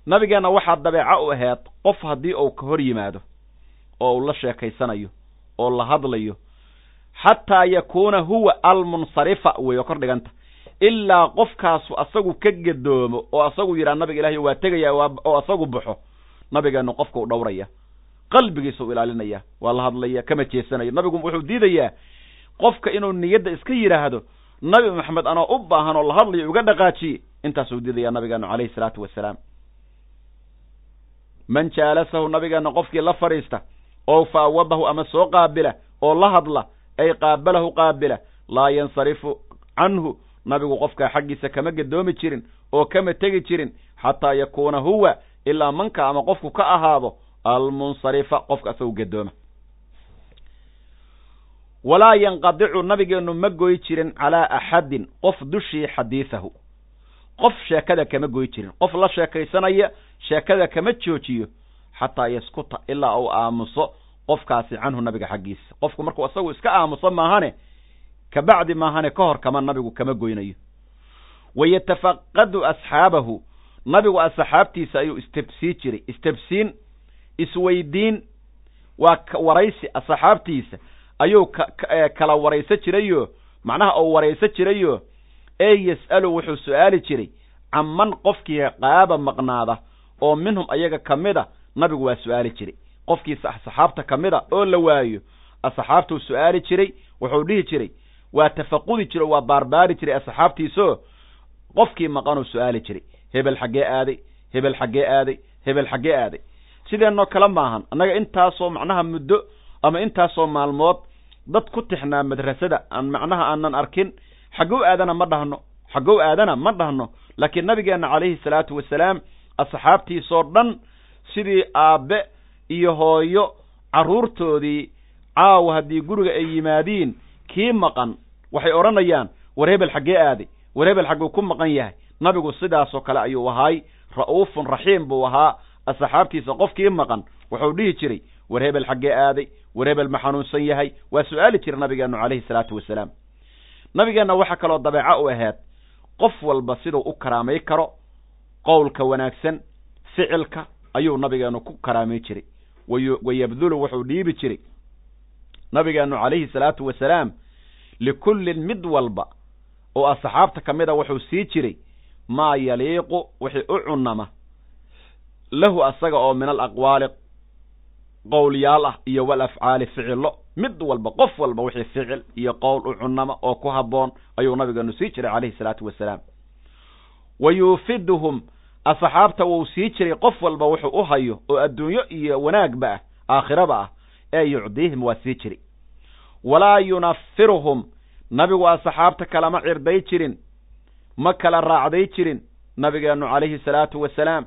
nabigeenna waxaa dabeeco u aheed qof haddii uu ka hor yimaado oo uu la sheekaysanayo oo la hadlayo xataa yakuuna huwa almunsarifa weyo kor dhiganta. Ilaa qofkaasu asagu ka gedoomo oo asagu yidhaha nabiga ilahay waa tegaya oo asagu baxo nabigeennu qofka u dhowraya qalbigiisa u ilaalinaya waa la hadlaya kama jeesanayo. Nabigu wuxuu diidayaa qofka inuu niyadda iska yidhaahdo nabi maxamed anoo u baahan oo la hadlayo uga dhaqaajiye intaasuu diidaya nabigeenu calayhi salaatu wasalaam man jaalasahu nabigeena qofkii la fadhiista oo faawadahu ama soo qaabila oo la hadla ay qaabalahu qaabila laa yansarifu canhu. Nabigu qofkaa xaggiisa kama gedoomi jirin oo kama tegi jirin xataa yakuuna huwa ilaa manka ama qofku ka ahaado almunsarifa qofka isagu gedooma walaa yanqadicu nabigeennu ma goy jirin calaa axadin qof dushii xadiisahu. Qof sheekada kama goy jirin qof la sheekaysanaya sheekada kama joojiyo xataa yaskuta ilaa uu aamuso qofkaasi canhu nabiga xaggiisa. Qofku markuu isagu iska aamuso maahane kabacdi maahane ka hor kama nabigu kama goynayo. Wayatafaqadu asxaabahu nabigu asxaabtiisa ayuu istebsii jiray. Istebsiin isweydiin waa waraysi asxaabtiisa ayuu kala warayso jirayo macnaha uu warayso jirayo ee yas'alu wuxuu su'aali jiray canman qofkii qaaba maqnaada oo minhum ayaga ka mida nabigu waa su'aali jiray. Qofkii saxaabta ka mida oo la waayo asxaabtuu su'aali jiray wuxuu dhihi jiray waa tafaqudi jiro waa baarbaari jiray asxaabtiisoo qofkii maqanuu su'aali jiray. Hebel xaggee aaday hebel xaggee aaday hebel xaggee aaday sideenoo kale maahan. Annaga intaasoo macnaha muddo ama intaasoo maalmood dad ku tixnaa madrasada. Aan macnaha aanan arkin xaggow aadana ma dhahno xaggow aadana ma dhahno. Laakiin nabigeenna calayhi salaatu wasalaam asxaabtiisoo dhan sidii aabbe iyo hooyo carruurtoodii caawa haddii guriga ay yimaadiin kii maqan. Waxay odhanayaan war hebel xaggee aaday war hebel xagguu ku maqan yahay. Nabigu sidaasoo kale ayuu ahaay ra'uufun raxiim buu ahaa asxaabtiisa qofkii maqan wuxuu dhihi jiray war hebel xaggee aaday war hebel ma xanuunsan yahay. Waa su'aali jira nabigeennu calayhi salaatu wasalaam. Nabigeenna waxaa kaloo dabeeco u ahayd qof walba siduu u karaamay karo qowlka wanaagsan ficilka ayuu nabigeennu ku karaamay jiray. Wayabdulu wuxuu dhiibi jiray. Nabigeennu calayhi salaatu wasalaam likullin mid walba oo asxaabta ka mid a wuxuu sii jiray maa yaliiqu wixii u cunama lahu asaga oo min alaqwaali qowlyaal ah iyo wal afcaali ficillo mid walba qof walba wixii ficil iyo qowl u cunama oo ku habboon ayuu nabigeenu sii jiray calayhi salaatu wasalaam. Wa yuufiduhum asxaabta wuu sii jiray qof walba wuxuu u hayo oo adduunyo iyo wanaagba ah aakhiraba ah ee yucdiihim waa sii jiri walaa yunafiruhum nabigu asxaabta kalama cirday jirin ma kala raacday jirin nabigeennu calayhi salaatu wasalaam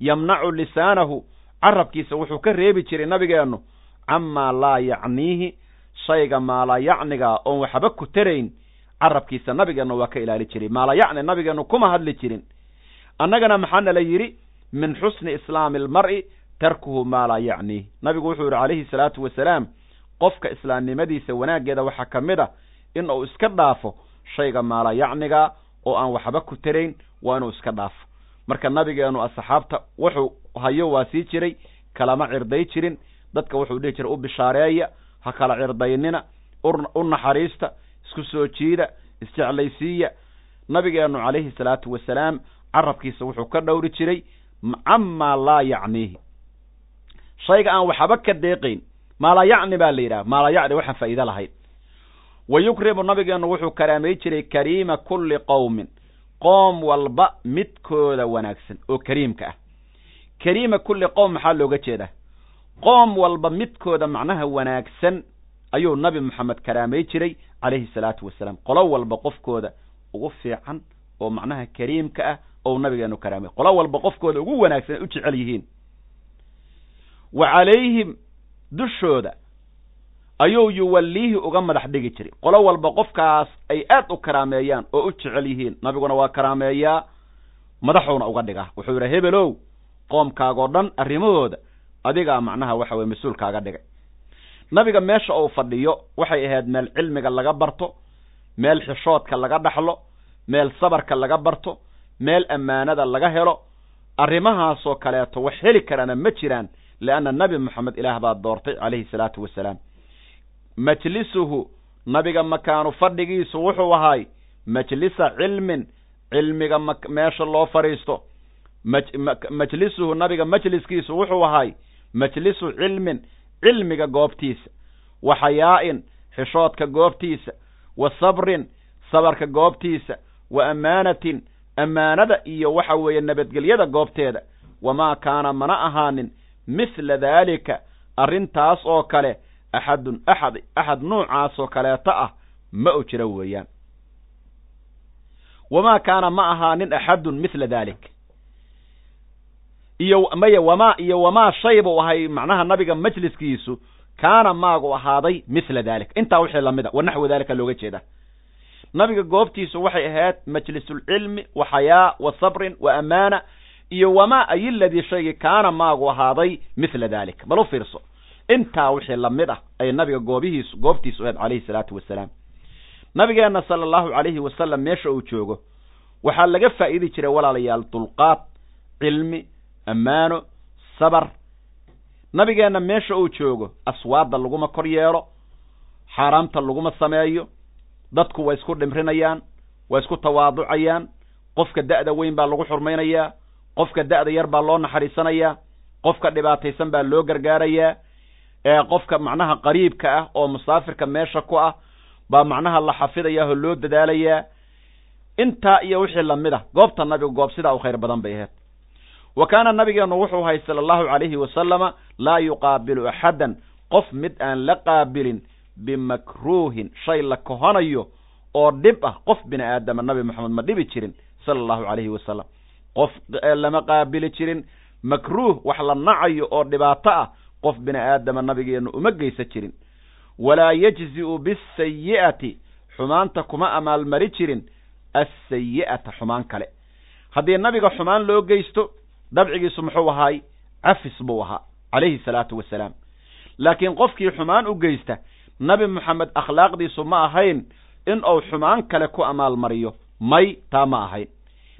yamnacu lisaanahu carabkiisa wuxuu ka reebi jiray nabigeennu camaa laa yacniihi shayga maalayacniga oon waxba ku tarayn carabkiisa nabigeennu waa ka ilaali jiray. Maalayacni nabigeennu kuma hadli jirin. Annagana maxaa nala yidhi? Min xusni islaami almar'i tarkuhu maa laa yacniih. Nabigu wuxuu yidhi calayhi salaatu wasalaam qofka islaamnimadiisa wanaaggeeda waxaa ka mid a in uu iska dhaafo shayga maalayacniga oo aan waxba ku tarayn waa inuu iska dhaafo marka nabigeennu asxaabta wuxuu hayo waa sii jiray kalama cirday jirin dadka wuxuu dhihi jiray u bishaareeya ha kala cirdaynina u naxariista isku soo jiida isjeclaysiiya. Nabigeennu calayhi salaatu wasalaam carabkiisa wuxuu ka dhowri jiray camaa laa yacniihi. Shayga aan waxba ka deeqayn maalayacni baa la yidhaha maalayacni waxaan faa'iide lahayn. Wa yukrimu nabigeennu wuxuu karaamay jiray kariima kulli qowmin qoom walba midkooda wanaagsan oo kariimka ah. Kariima kulli qowm maxaa looga jeedaa? Qoom walba midkooda macnaha wanaagsan ayuu nabi moxamed karaamay jiray calayhi salaatu wasalaam. Qolo walba qofkooda ugu fiican oo macnaha kariimka ah ou nabigeenu karaamay. Qolo walba qofkooda ugu wanaagsan ay u jecel yihiin. Wa calayhim dushooda ayuu yuwalliihi uga madax dhigi jiray. Qolo walba qofkaas ay aad u karaameeyaan oo u jecel yihiin. Nabiguna waa karaameeyaa madaxuuna uga dhigaa. Wuxuu yidhi hebelow qoomkaagoo dhan arrimahooda adigaa macnaha waxa weye mas'uulkaaga dhigay. Nabiga meesha uu fadhiyo waxay ahayd meel cilmiga laga barto meel xishoodka laga dhaxlo meel sabarka laga barto meel ammaanada laga helo. Arrimahaasoo kaleeto wax heli karana ma jiraan leanna nebi moxamed ilaah baa doortay calayhi salaatu wasalaam majlisuhu nabiga makaanu fadhigiisu wuxuu ahaay majlisa cilmin cilmiga meesha loo fadhiisto. Majlisuhu nabiga majliskiisu wuxuu ahaay majlisu cilmin cilmiga goobtiisa. Wa xayaa'in xishoodka goobtiisa. Wa sabrin sabarka goobtiisa. Wa ammaanatin ammaanada iyo waxa weeye nabadgelyada goobteeda. Wamaa kaana mana ahaanin mithla daalika arrintaas oo kale axadun axad axad nuucaasoo kaleeto ah ma u jiro weeyaan wamaa kaana ma ahaanin axadun mithla dalik iyo maya wamaa iyo wamaa shay buu ahay macnaha nabiga majliskiisu kaana maagu ahaaday mithla dalik intaa wixii la mid a wa naxwu dalika looga jeeda nabiga goobtiisu waxay ahayd majlisulcilmi wa xayaa wa sabrin wa ammaana iyo wamaa ayiladii shaygii kaana maagu ahaaday mithla dalik bal fiirso intaa wixii la mid ah ay nabiga goobihiisu goobtiisu ahayd calayhi salaatu wasalaam. Nabigeenna sala allahu calayhi wasalam meesha uu joogo waxaa laga faa'iidi jiray walaalayaal dulqaad cilmi ammaano sabar. Nabigeenna meesha uu joogo aswaadda laguma kor yeelo xaaraamta laguma sameeyo dadku way isku dhimrinayaan way isku tawaaducayaan qofka da'da weyn baa lagu xurmaynayaa qofka da'da yar baa loo naxariisanayaa qofka dhibaataysan baa loo gargaarayaa ee qofka macnaha qariibka ah oo musaafirka meesha ku ah baa macnaha la xafidayaa oo loo dadaalayaa intaa iyo wixii la mid ah. Goobta nabigu goob sidaa u khayr badan bay ahayd. Wa kaana nabigeennu wuxuu ahay sala allahu calayhi wasalama laa yuqaabilu axaddan qof mid aan la qaabilin bimakruuhin shay la kohanayo oo dhib ah qof bini aadama nabi moxamed ma dhibi jirin sala allahu calayhi wasalam qof lama qaabili jirin makruuh wax la nacayo oo dhibaato ah qof bini aadama nabigeennu uma geysan jirin. Walaa yajzi'u bisayi'ati xumaanta kuma amaalmari jirin assayi'ata xumaan kale. Haddii nabiga xumaan loo geysto dabcigiisu muxuu ahaay cafis buu ahaa calayhi salaatu wasalaam. Laakiin qofkii xumaan u geysta nabi moxamed akhlaaqdiisu ma ahayn in uu xumaan kale ku amaalmariyo. May taa ma ahayn.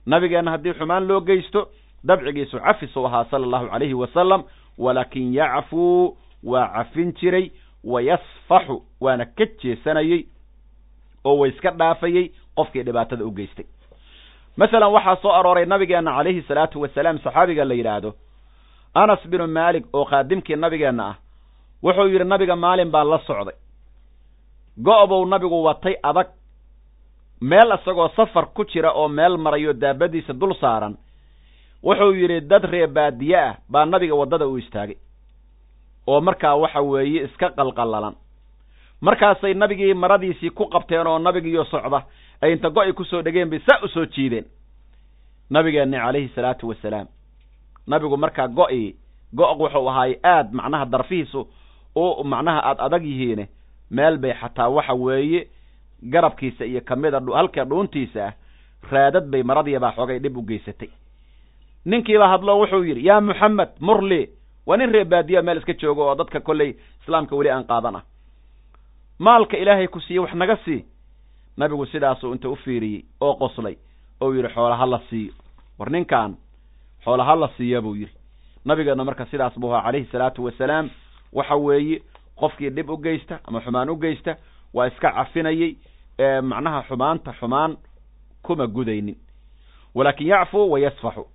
Nabigeenna haddii xumaan loo geysto dabcigiisu cafis uu ahaa sala allahu calayhi wasalam walaakin yacfuu waa cafin jiray wa yasfaxu waana ka jeesanayey oo wa iska dhaafayey qofkii dhibaatada u geystay. Masalan waxaa soo arooray nabigeenna calayhi salaatu wasalaam saxaabiga la yidhaahdo anas binu maalik oo khaadimkii nabigeenna ah wuxuu yidhi nabiga maalin baa la socday. Go-bow nabigu watay adag. Meel isagoo safar ku jira oo meel marayo daabadiisa dul saaran wuxuu yidhi dad ree baadiye ah baa nabiga waddada u istaagay oo markaa waxa weeye iska qalqallalan. Markaasay nabigii maradiisii ku qabteen oo nabigiiyo socda ay inta go-i ku soo dhegeen bay saa u soo jiideen. Nabigeenni calayhi salaatu wasalaam. Nabigu markaa go-i go- wuxuu ahaay aad macnaha darfihiisu u macnaha aad adag yihiine meel bay xataa waxa weeye garabkiisa iyo kamida halka dhuuntiisa ah raadad bay maradiibaa xoogay dhib u geysatay ninkiiba hadlo wuxuu yidhi yaa muxamed murli waa nin ree baadiya meel iska joogo oo dadka kolley islaamka weli aan qaadan ah. Maalka ilaahay ku siiye wax naga sii. Nabigu sidaasuu inta u fiiriyey oo qoslay ou yidhi xoola ha la siiyo war ninkan xoola ha la siiya buu yidhi. Nabigeenna marka sidaas buu ahaa calayhi salaatu wasalaam waxa weeye qofkii dhib u geysta ama xumaan u geysta waa iska cafinayey macnaha xumaanta xumaan kuma gudaynin. Walaakin yacfuu wa yasfaxu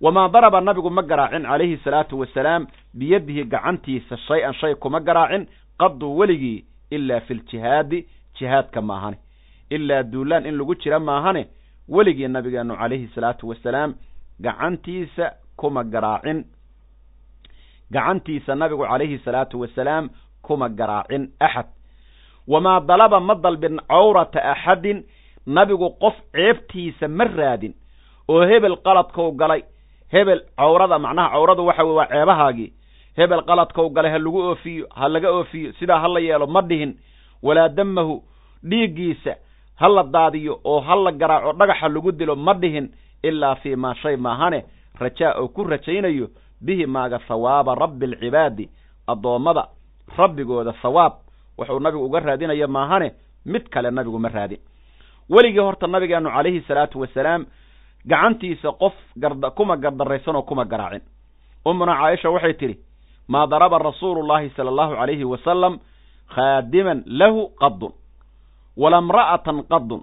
wamaa daraba nabigu ma garaacin calayhi salaatu wasalaam biyadihi gacantiisa shay-an shay kuma garaacin qaduu weligii ilaa fi ljihaadi jihaadka maahane ilaa duulaan in lagu jira maahane weligii nabigeenu calayhi salaatu wasalaam gacantiisa kuma garaacin gacantiisa nabigu calayhi salaatu wasalaam kuma garaacin axad wamaa dalaba ma dalbin cawrata axadin nabigu qof ceebtiisa ma raadin oo hebel qaladkau galay hebel cawrada macnaha cawradu waxa weye waa ceebahaagii. Hebel qaladkau galay ha lagu oofiyo ha laga oofiyo sidaa ha la yeelo ma dhihin. Walaa damahu dhiiggiisa ha la daadiyo oo ha la garaaco dhagaxa lagu dilo ma dhihin ilaa fii maa shay maahane. Rajaa oo ku rajaynayo bihi maaga hawaaba rabbi alcibaadi addoommada rabbigooda hawaab wuxuu nabigu uga raadinaya maahane mid kale nabigu ma raadin. Weligii horta nabigeenu calayhi salaatu wasalaam gacantiisa qof garda kuma gardaraysan oo kuma garaacin. Ummuna caaisha waxay tidhi maa daraba rasuulu llahi sala allahu calayhi wasalam khaadiman lahu qadun wala mra'atan qadun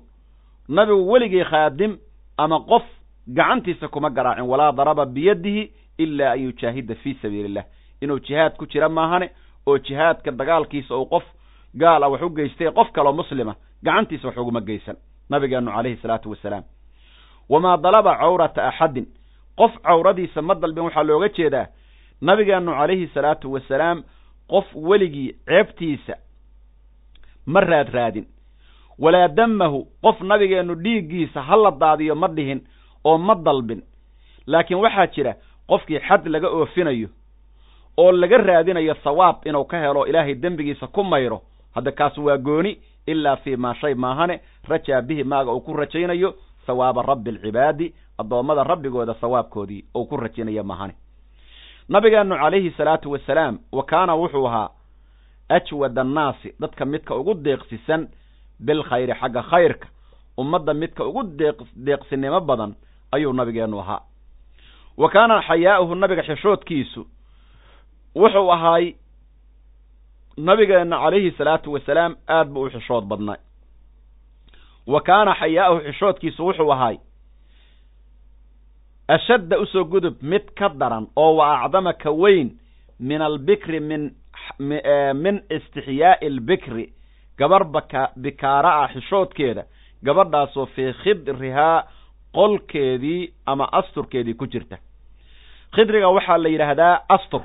nabigu weligii khaadim ama qof gacantiisa kuma garaacin walaa daraba biyadihi ilaa an yujaahida fii sabiili illah inuu jihaad ku jira maahane oo jihaadka dagaalkiisa uu qof gaal ah wax u geystay qof kaloo muslima gacantiisa wax uguma geysan. Nabigeenu calayhi salaatu wasalaam wamaa dalaba cawrata axadin qof cawradiisa ma dalbin waxaa looga jeedaa nabigeenu calayhi salaatu wasalaam qof weligii ceebtiisa ma raad raadin walaa damahu qof nabigeenu dhiiggiisa ha la daadiyo ma dhihin oo ma dalbin laakiin waxaa jira qofkii xad laga oofinayo oo laga raadinayo thawaab inuu ka helo ilaahay dembigiisa ku mayro hadda kaas waa gooni ilaa fii maa shay maahane rajaa bihi maaga uu ku rajaynayo sawaaba rabbi alcibaadi addoommada rabbigooda sawaabkoodii ou ku rajinaya mahani nabigeennu calayhi salaatu wasalaam wa kaana wuxuu ahaa ajwad annaasi dadka midka ugu deeqsisan bilkhayri xagga khayrka. Ummadda midka ugu deeq deeqsinimo badan ayuu nabigeennu ahaa. Wa kaana xayaa'uhu nabiga xishoodkiisu wuxuu ahaay nabigeenna calayhi salaatu wasalaam aad buu u xishood badnay wa kaana xayaa'uhu xishoodkiisu wuxuu ahaay ashadda u soo gudub mid ka daran oo wa acdama ka weyn min albikri min min istixyaa'i albikri gabar baka bikaara ah xishoodkeeda gabadhaasoo fii khidrihaa qolkeedii ama asturkeedii ku jirta. Khidriga waxaa la yidhaahdaa astur.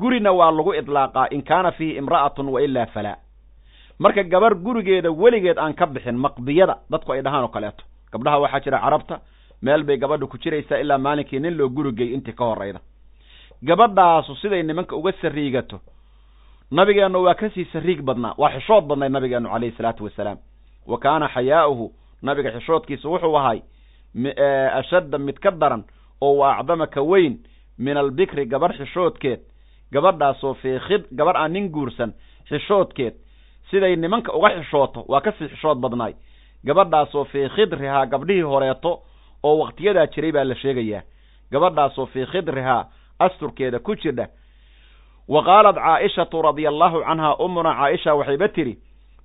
Gurina waa lagu idlaaqaa in kaana fiihi imra'atun wa ilaa falaa marka gabar gurigeeda weligeed aan ka bixin maqdiyada dadku ay dhahaan oo kaleeto. Gabdhaha waxaa jira carabta meel bay gabadha ku jiraysaa ilaa maalinkii nin loo gurigay intii ka horrayda gabadhaasu siday nimanka uga sariigato nabigeennu waa ka sii sariig badnaa waa xishood badnay nabigeennu calayhi salaatu wasalaam. Wa kaana xayaa'uhu nabiga xishoodkiisa wuxuu ahay ashadda mid ka daran oo wa acdama ka weyn min albikri gabar xishoodkeed. Gabadhaasoo fii khid gabar aan nin guursan xishoodkeed siday nimanka uga xishooto waa ka sii xishood badnaay. Gabadhaasoo fii khidrihaa gabdhihii horeeto oo wakhtiyadaa jiray baa la sheegayaa. Gabadhaasoo fii khidrihaa asturkeeda ku jirdha wa qaalat caa'ishatu radia allahu canhaa umuna caaisha waxayba tidhi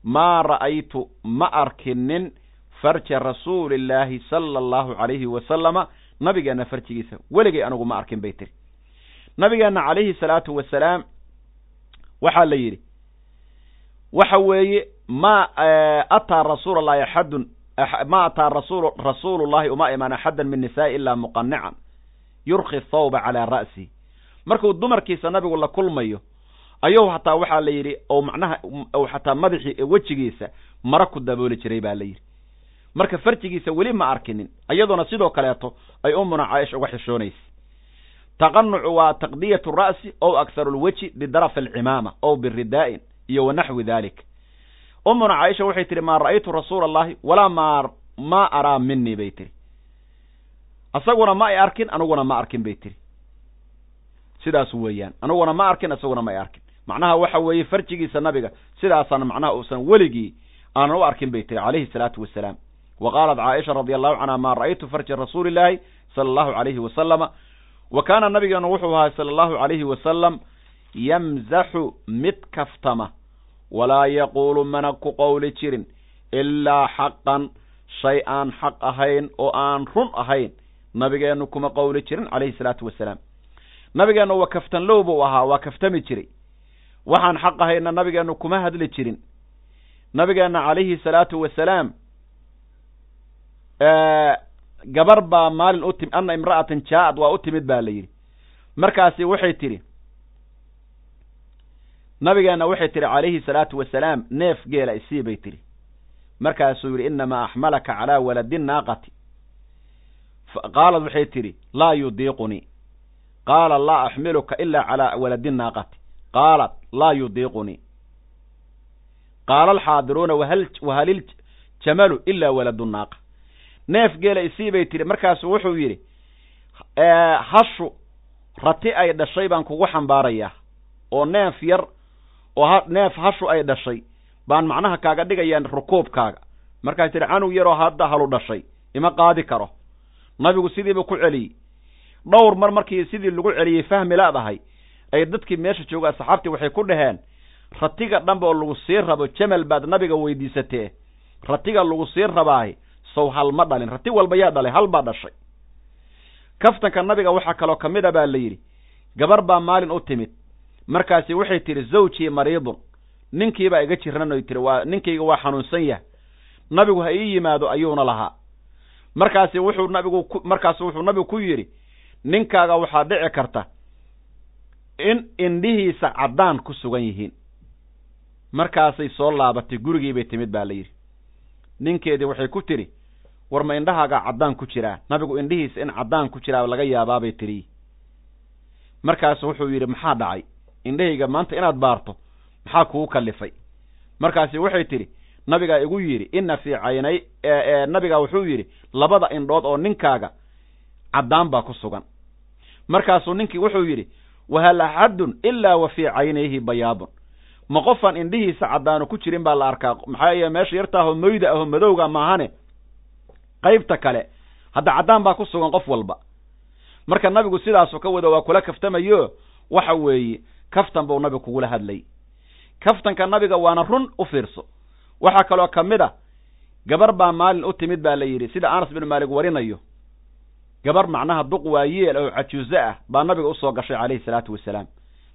maa ra'aytu ma arkinin farja rasuulillaahi sala allahu calayhi wasalama. Nabigeenna farjigiisa weligay anigu ma arkin bay tiri nabigeenna calayhi salaatu wasalaam waxaa la yidhi waxa weeye ma ataa rasuula allahi axadun ma ataa rasul rasuulullahi uma imaan axadan min nisaa'i ilaa muqanican yurki thawba calaa ra'sihi markuu dumarkiisa nabigu la kulmayo ayuu hataa waxaa la yidhi ou macnaha ou xataa madaxii wejigiisa mara ku dabooli jiray baa la yidhi. Marka farjigiisa weli ma arkinin iyadoona sidoo kaleeto ay umuna caaisha uga xishoonaysa. Taqanucu waa taqdiyatu ra'si ow akharu lweji bidarafi alcimaama ow biridaa'in iyo wa naxwi dalik umuna caaisha waxay tihi maa ra'aytu rasuula allahi walaa ma ma araa minii bay tihi isaguna ma ay arkin aniguna ma arkin bay tihi sidaas weeyaan aniguna ma arkin isaguna ma ay arkin. Macnaha waxa weeye farjigiisa nabiga sidaasaan macnaha uusan weligii aanan u arkin bay tihi calayhi salaatu wasalaam wa qaalat caaisha radia allahu canha maa ra'aytu farja rasuuli illaahi sala allahu calayhi wasalama wa kaana nabigeenu wuxuu ahaa sala allahu calayhi wasalam yamzaxu mid kaftama walaa yaquulu mana ku qowli jirin ilaa xaqan shay aan xaq ahayn oo aan run ahayn nabigeennu kuma qowli jirin calayhi salaatu wasalaam nabigeennu waa kaftanlow buu ahaa waa kaftami jiray waxaan xaq ahayna nabigeennu kuma hadli jirin nabigeenna calayhi salaatu wasalaam gabar baa maalin u timi anna imra'atan jaa-ad waa u timid baa la yidhi markaasi waxay tidhi nabigeenna waxay tidhi calayhi salaatu wasalaam neef geela isii bay tidhi. Markaasuu yidhi inamaa axmalaka calaa waladi naaqati. Qaalad waxay tidhi laa yudiiqunii qaala laa axmiluka ilaa calaa waladi naaqati. Qaalat laa yudiiqunii qaala alxaadiruuna wahalil jamalu ilaa waladu naaqa. Neef geela isii bay tidhi markaasu wuxuu yidhi hashu rati ay dhashay baan kugu xambaarayaa oo neef yar oo neef hashu ay dhashay baan macnaha kaaga dhigayaa rukuubkaaga. Markaas tidhi canug yaroo hadda halu dhashay ima qaadi karo. Nabigu sidiiba ku celiyey. Dhowr mar markii sidii lagu celiyey fahmi laadahay ay dadkii meesha jooga asxaabtii waxay ku dhaheen ratiga dhanba oo lagu sii rabo jamal baad nabiga weydiisatee. Ratiga lagu sii rabaahi sow hal ma dhalin. Rati walba yaa dhalay hal baa dhashay. Kaftanka nabiga waxaa kaloo ka mid a baa la yidhi gabar baa maalin u timid markaasi waxay tidhi zawjii mariidun ninkiibaa iga jiran oy tihi waa ninkayga waa xanuunsan yahay. Nabigu ha ii yimaado ayuuna lahaa. Markaasi wuxuu nabigu ku markaasi wuxuu nabigu ku yidhi ninkaaga waxaa dhici karta in indhihiisa caddaan ku sugan yihiin. Markaasay soo laabatay gurigiibay timid baa la yidhi. Ninkeedii waxay ku tidhi war ma indhahaagaa caddaan ku jiraa? Nabigu indhihiisa in caddaan ku jiraa laga yaabaabay tidhi. Markaasu wuxuu yidhi maxaa dhacay indhahayga maanta inaad baarto maxaa kugu kallifay markaasi waxay tidhi nabigaa igu yidhi inna fii caynay nabigaa wuxuu yidhi labada indhood oo ninkaaga caddaan baa ku sugan. Markaasuu ninkii wuxuu yidhi wahal axadun ilaa wa fii caynayhi bayaadun ma qofaan indhihiisa caddaanu ku jirin baa la arkaa maxaa yee meesha yartaahoo moyda ahoo madowga maahane qaybta kale hadda caddaan baa ku sugan qof walba. Marka nabigu sidaasu ka wada waa kula kaftamayo? Waxa weeye kaftan buu nabigu kugula hadlay. Kaftanka nabiga waana run u fiirso. Waxaa kaloo ka mid a gabar baa maalin u timid baa la yidhi sida anas bin maalik warinayo. Gabar macnaha duq waayeel oo cajuuze ah baa nabiga u soo gashay calayhi salaatu wasalaam.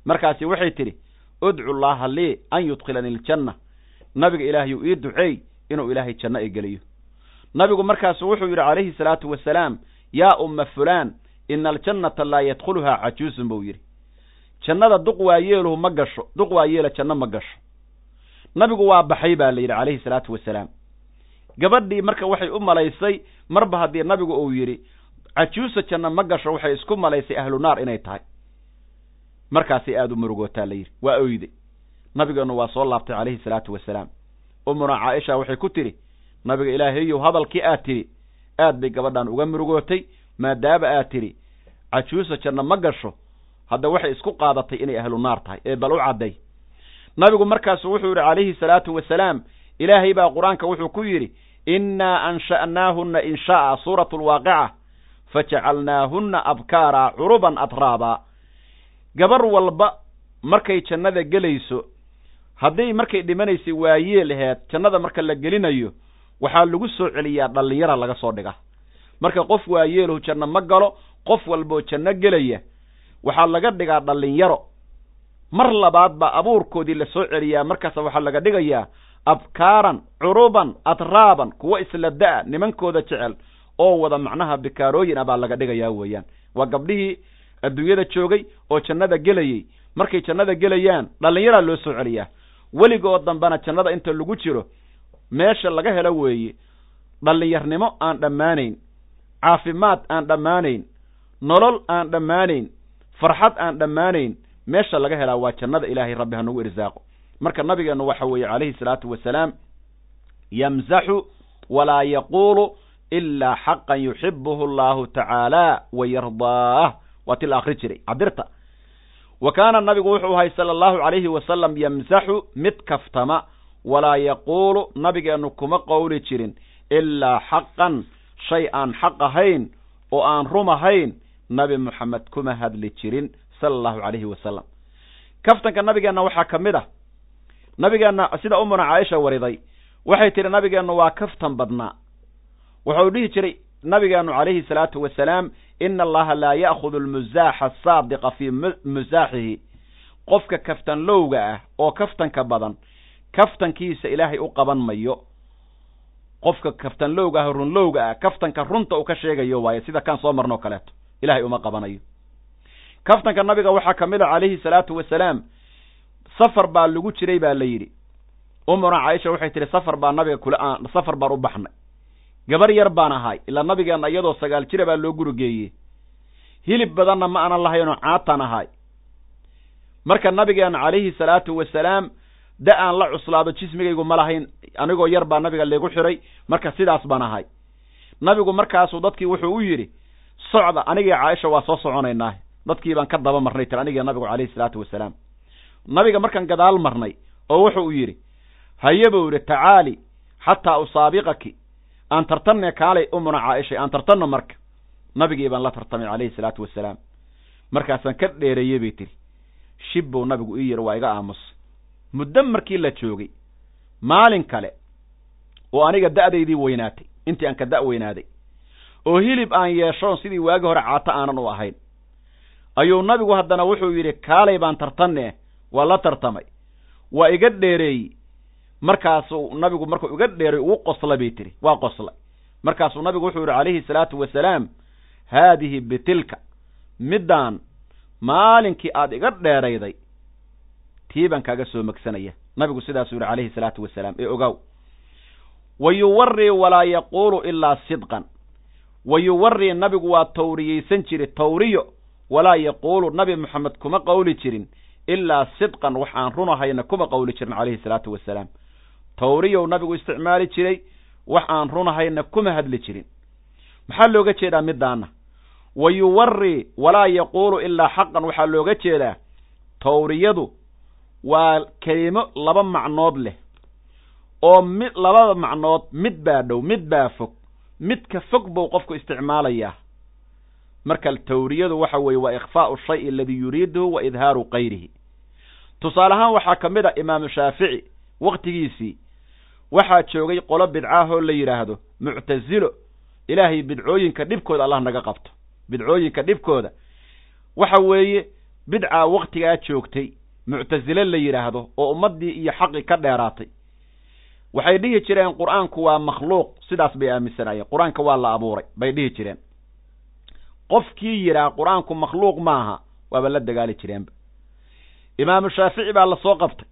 Markaasi waxay tidhi udcu llaaha lii an yudkhilani iljanna nabiga ilaahyu ii duceey inuu ilaahay janno i geliyo. Nabigu markaasu wuxuu yidhi calayhi salaatu wasalaam yaa umma fulaan ina aljannata laa yadkhuluhaa cajuusun buu yidhi jannada duq waayeeluhu ma gasho duq waayeela janno ma gasho. Nabigu waa baxay baa la yidhi calayhi salaatu wasalaam. Gabadhii marka waxay u malaysay marba haddii nabigu uu yidhi cajuusa janno ma gasho waxay isku malaysay ahlu naar inay tahay. Markaasay aada u murugootaa la yidhi waa oyday nabigeennu waa soo laabtay calayhi salaatu wasalaam. Umuna caaisha waxay ku tidhi nabiga ilaahayow hadalkii aad tidhi aad bay gabadhan uga murugootay maadaama aad tidhi cajuusa janno ma gasho hadda waxay isku qaadatay inay ahlu naar tahay ee bal u cadday. Nabigu markaasu wuxuu yidhi calayhi salaatu wasalaam ilaahay baa qur'aanka wuxuu ku yidhi innaa ansha'naahunna insha'a suuratu alwaaqica fajacalnaahunna abkaara curuban atraaba. Gabar walba markay jannada gelayso hadday markay dhimanaysay waayeel aheed jannada marka la gelinayo waxaa lagu soo celiyaa dhallinyara laga soo dhiga. Marka qof waayeeluhu janno ma galo qof walboo janno gelaya waxaa laga dhigaa dhallinyaro. Mar labaad baa abuurkoodii la soo celiyaa markaas waxaa laga dhigayaa abkaaran curuban atraaban kuwo isla da'a nimankooda jecel oo wada macnaha bikaarooyin ah baa laga dhigayaa weeyaan. Waa gabdhihii adduunyada joogay oo jannada gelayey markay jannada gelayaan dhallinyaraa loo soo celiyaa. Weligood dambena jannada inta lagu jiro meesha laga helo weeye dhallinyarnimo aan dhammaanayn caafimaad aan dhammaanayn nolol aan dhammaanayn farxad aan dhammaanayn meesha laga helaa waa jannada ilaahay rabbi hanugu irsaaqo. Marka nabigeennu waxa weeye calayhi salaatu wasalaam yamzaxu walaa yaquulu ilaa xaqan yuxibuhu allahu tacaala wa yardaah. Waa ti la akri jiray cabirta wa kaana nabigu wuxuu ahay sala allahu calayhi wasalam yamsaxu mid kaftama walaa yaquulu nabigeennu kuma qowli jirin ilaa xaqan shay aan xaq ahayn oo aan rum ahayn nabi moxamed kuma hadli jirin sala allahu calayhi wasalam kaftanka nabigeenna waxaa ka mid ah. Nabigeenna sida umuna caaisha wariday waxay tihi nabigeennu waa kaftan badnaa. Wuxuu dhihi jiray nabigeennu calayhi salaatu wasalaam ina allaha laa ya'khudu almusaaxa asaadiqa fii musaaxihi qofka kaftan lowga ah oo kaftanka badan kaftankiisa ilaahay u qaban mayo. Qofka kaftan lowga ah runlowga ah kaftanka runta uu ka sheegayo waaye sida kaan soo marnoo kaleeto ilahay uma qabanayo. Kaftanka nabiga waxaa ka mid a calayhi salaatu wasalaam safar baa lagu jiray baa la yidhi. Umuna caaisha waxay tihi safar baa nabiga kula safar baan u baxnay. Gabar yar baan ahay ilaa nabigeenna iyadoo sagaal jira baa loo gurigeeyey. Hilib badanna ma anan lahaynoo caataan ahay. Marka nabigeenna calayhi salaatu wasalaam da aan la cuslaado jismigaygu ma lahayn anigoo yar baa nabiga laygu xiray marka sidaas baan ahay. Nabigu markaasuu dadkii wuxuu u yidhi socda anigii caaisha waa soo soconaynaa dadkii baan ka daba marnay tir anigii nabigu calayhi salaatu wasalaam. Nabiga markaan gadaal marnay oo wuxuu yidhi haye buu yidhi tacaali xataa usaabiqaki aan tartanne kaalay umuna caaishay aan tartanno marka. Nabigii baan la tartamay calayhi salaatu wasalaam. Markaasaan ka dheereeyey bay tiri. Shib buu nabigu ii yidhi waa iga aamus. Muddo markii la joogay maalin kale oo aniga da'daydii weynaatay intii aan ka da' weynaaday oo hilib aan yeeshoon sidii waagi hore caato aanan u ahayn. Ayuu nabigu haddana wuxuu yidhi kaalay baan tartanne waa la tartamay. Waa iga dheereeyey. Markaasuu nabigu markuu iga dheeray ugu qosla bay tiri waa qoslay. Markaasuu nabigu wuxuu yidhi calayhi salaatu wasalaam haadihi bitilka middaan maalinkii aada iga dheerayday tii baan kaaga soo megsanaya nabigu sidaasuu yidhi calayhi salaatu wasalaam ee ogaaw. Wa yuwarii walaa yaquulu ilaa sidqan wa yuwarii nabigu waa tawriyeysan jiri tawriyo walaa yaquulu nabi moxamed kuma qowli jirin ilaa sidqan wax aan run ahayna kuma qowli jirin calayhi salaatu wasalaam. Tawriyow nabigu isticmaali jiray wax aan runahayna kuma hadli jirin. Maxaa looga jeedaa midaana wa yuwari walaa yaquulu ilaa xaqan waxaa looga jeedaa tawriyadu waa kelimo laba macnood leh. Oo mid labada macnood mid baa dhow mid baa fog midka fog buu qofku isticmaalayaa marka tawriyadu waxa weeye waa ikhfaau shay aladii yuriiduhu wa idhaaru kayrihi tusaale ahaan waxaa ka mid a imaamu shaafici wakhtigiisii waxaa joogay qolo bidcaahoo la yidhaahdo muctasilo ilaahay bidcooyinka dhibkooda allah naga qabto. Bidcooyinka dhibkooda. Waxa weeye bidcaa wakhtigaa joogtay muctasile la yidhaahdo oo ummaddii iyo xaqii ka dheeraatay waxay dhihi jireen qur'aanku waa makhluuq sidaas bay aaminsanaayeen. Qur'aanka waa la abuuray bay dhihi jireen. Qofkii yidhaah qur'aanku makhluuq maaha waaba la dagaali jireenba. Imaamu shaafici baa la soo qabtay.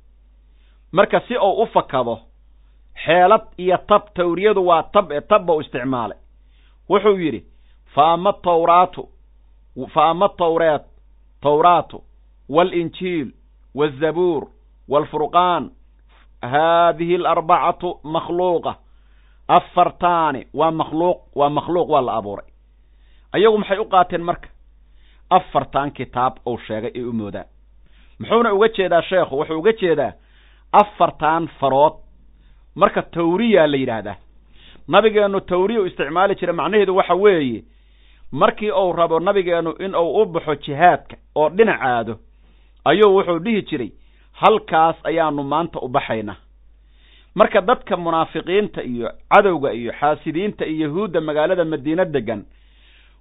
Marka si uu u fakado xeelad iyo tab tawriyadu waa tab ee tabba u isticmaalay. Wuxuu yidhi fa ama tawraatu fa ama tawreet tawraatu waalinjiil waazabuur waalfurqaan haadihi alarbacatu makhluuqa afartaani waa makhluuq waa makhluuq waa la abuuray ayagu maxay u qaateen marka afartan kitaab uu sheegay ay u moodaan muxuuna uga jeedaa sheekhu wuxuu uga jeedaa afartan farood marka tawriyaa la yidhaahdaa nabigeennu tawriya u isticmaali jira macnaheedu waxa weeye markii uu rabo nabigeennu in uu u baxo jihaadka oo dhinacaado ayuu wuxuu dhihi jiray halkaas ayaanu maanta u baxaynaa marka dadka munaafiqiinta iyo cadowga iyo xaasidiinta iyo yahuudda magaalada madiine degan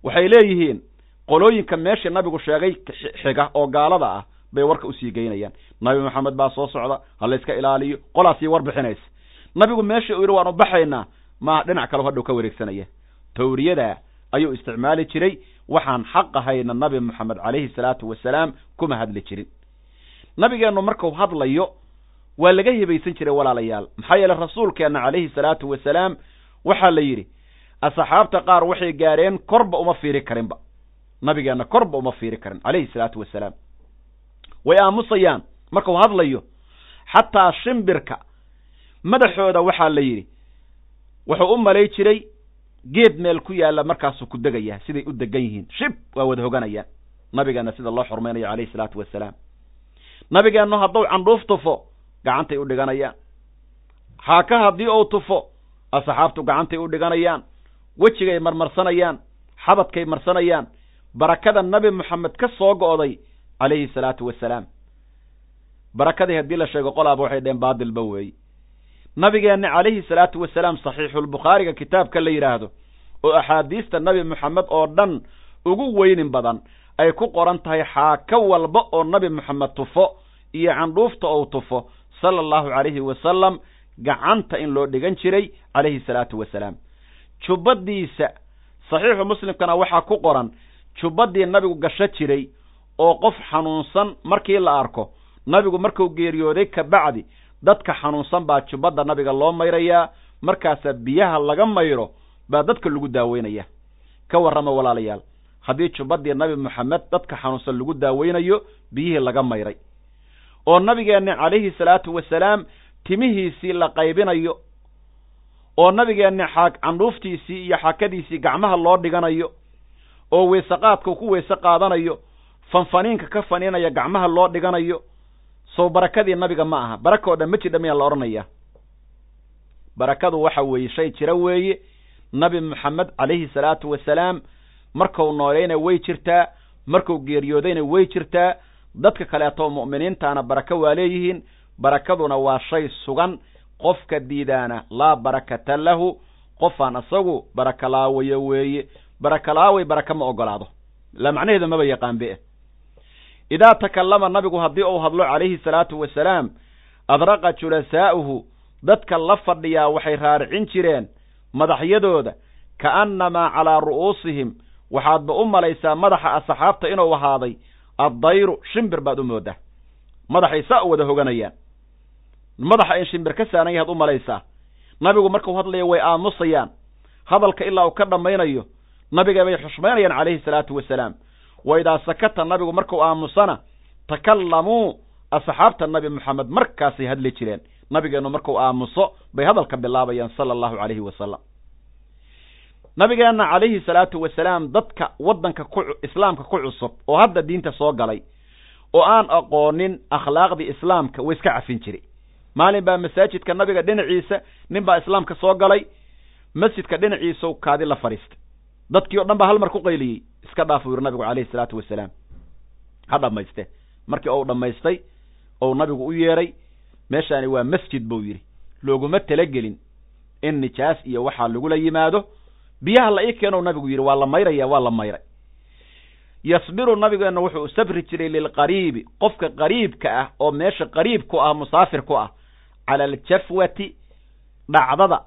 waxay leeyihiin qolooyinka meeshii nabigu sheegay xiga oo gaalada ah bay warka u sii geynayaan. Nabi maxamed baa soo socda ha layska ilaaliyo qolaasii war bixinaysa. Nabigu meeshii uu yidhi waanu baxaynaa ma dhinac kaleo hadhow ka wareegsanaya. Tawriyadaa ayuu isticmaali jiray waxaan xaq ahayna nabi moxamed calayhi salaatu wasalaam kuma hadli jirin nabigeennu marku hadlayo waa laga hibaysan jiray walaalayaal. Maxaa yeele rasuulkeenna calayhi salaatu wasalaam waxaa la yidhi asxaabta qaar waxay gaareen korba uma fiiri karinba. Nabigeenna korba uma fiiri karin calayhi salaatu wasalaam. Way aamusayaan markuu hadlayo xataa shimbirka madaxooda waxaa la yidhi wuxuu u malay jiray geed meel ku yaalla markaasuu ku degayaa siday u degan yihiin. Shib waa wada hoganayaan. Nabigeenna sida loo xurmaynayo calayhi salaatu wasalaam nabigeennu hadduu candhuuf tufo gacantay u dhiganayaan. Haaka haddii uu tufo asxaabtu gacantay u dhiganayaan. Wejigay marmarsanayaan xabadkay marsanayaan. Barakada nabi moxamed ka soo go'day calayhi salaatu wasalaam. Barakadii haddii la sheego qolaaba waxay dheheen baadilba weeye nabigeenna calayhi salaatu wasalaam saxiixulbukhaariga kitaabka la yidhaahdo oo axaadiista nabi moxamed oo dhan ugu weynin badan ay ku qoran tahay xaaka walba oo nabi moxamed tufo iyo candhuufta ou tufo sala allahu calayhi wasalam gacanta in loo dhigan jiray calayhi salaatu wasalaam jubbadiisa saxiixu muslimkana waxaa ku qoran jubbadii nabigu gasho jiray oo qof xanuunsan markii la arko nabigu markuu geeriyooday ka bacdi dadka xanuunsan baa jubbadda nabiga loo mayrayaa markaasaa biyaha laga mayro baa dadka lagu daaweynaya ka warrama walaalayaal haddii jubbadii nabi moxamed dadka xanuunsan lagu daaweynayo biyihii laga mayray oo nabigeenna calayhi salaatu wasalaam timihiisii la qaybinayo oo nabigeenna xaag candhuuftiisii iyo xakadiisii gacmaha loo dhiganayo oo weeseqaadkau ku weese qaadanayo fanfaniinka ka faniinaya gacmaha loo dhiganayo sow barakadii nabiga ma aha. Baraka oo dhan ma jidha miyaa la odhanaya? Barakadu waxa weeye shay jira weeye. Nabi moxamed calayhi salaatu wasalaam markuu noolayna way jirtaa markuu geeriyoodayna way jirtaa dadka kaleeto mu'miniintaana barako waa leeyihiin. Barakaduna waa shay sugan. Qofka diidaana laa barakata lahu. Qofaan isagu baraka laawayo weeye. Baraka laaway baraka ma ogolaado. La macnaheedu maba yaqaan be idaa takallama nabigu haddii uu hadlo calayhi salaatu wasalaam adraqa julasaa'uhu. Dadka la fadhiyaa waxay raaricin jireen madaxyadooda ka'annamaa calaa ru'uusihim. Waxaadba u malaysaa madaxa asxaabta inuu ahaaday addayru shimbir baad u mooddaa madaxay saa u wada hoganayaan madaxa in shimbir ka saaran yahaad u malaysaa nabigu markuu hadlayo way aamusayaan hadalka ilaa uu ka dhammaynayo nabiga bay xushmaynayaan calayhi salaatu wasalaam wa idaa sakata nabigu markuu aamusana takallamuu asxaabta nabi moxamed markaasay hadli jireen nabigeennu markuu aamuso bay hadalka bilaabayaan sala allahu calayhi wasalam nabigeenna calayhi salaatu wasalaam dadka waddanka ku islaamka ku cusub oo hadda diinta soo galay oo aan aqoonin akhlaaqdii islaamka way iska cafin jiray maalin baa masaajidka nabiga dhinaciisa nin baa islaamka soo galay masjidka dhinaciisau kaadi la fadhiistay dadkii o dhan baa hal mar ku qayliyey iska dhaaf buu yidhi nabigu calayhi salaatu wasalaam. Ha dhammayste markii ou dhammaystay ou nabigu u yeedhay meeshaani waa masjid buu yidhi. Looguma talagelin in nijaas iyo waxaa lagula yimaado biyaha la ii keeno nabigu yidhi waa la mayraya waa la mayray. Yasbiru nabigeenna wuxuu sabri jiray lilqariibi qofka qariibka ah oo meesha qariib ku ah musaafir ku ah cala aljafwati dhacdada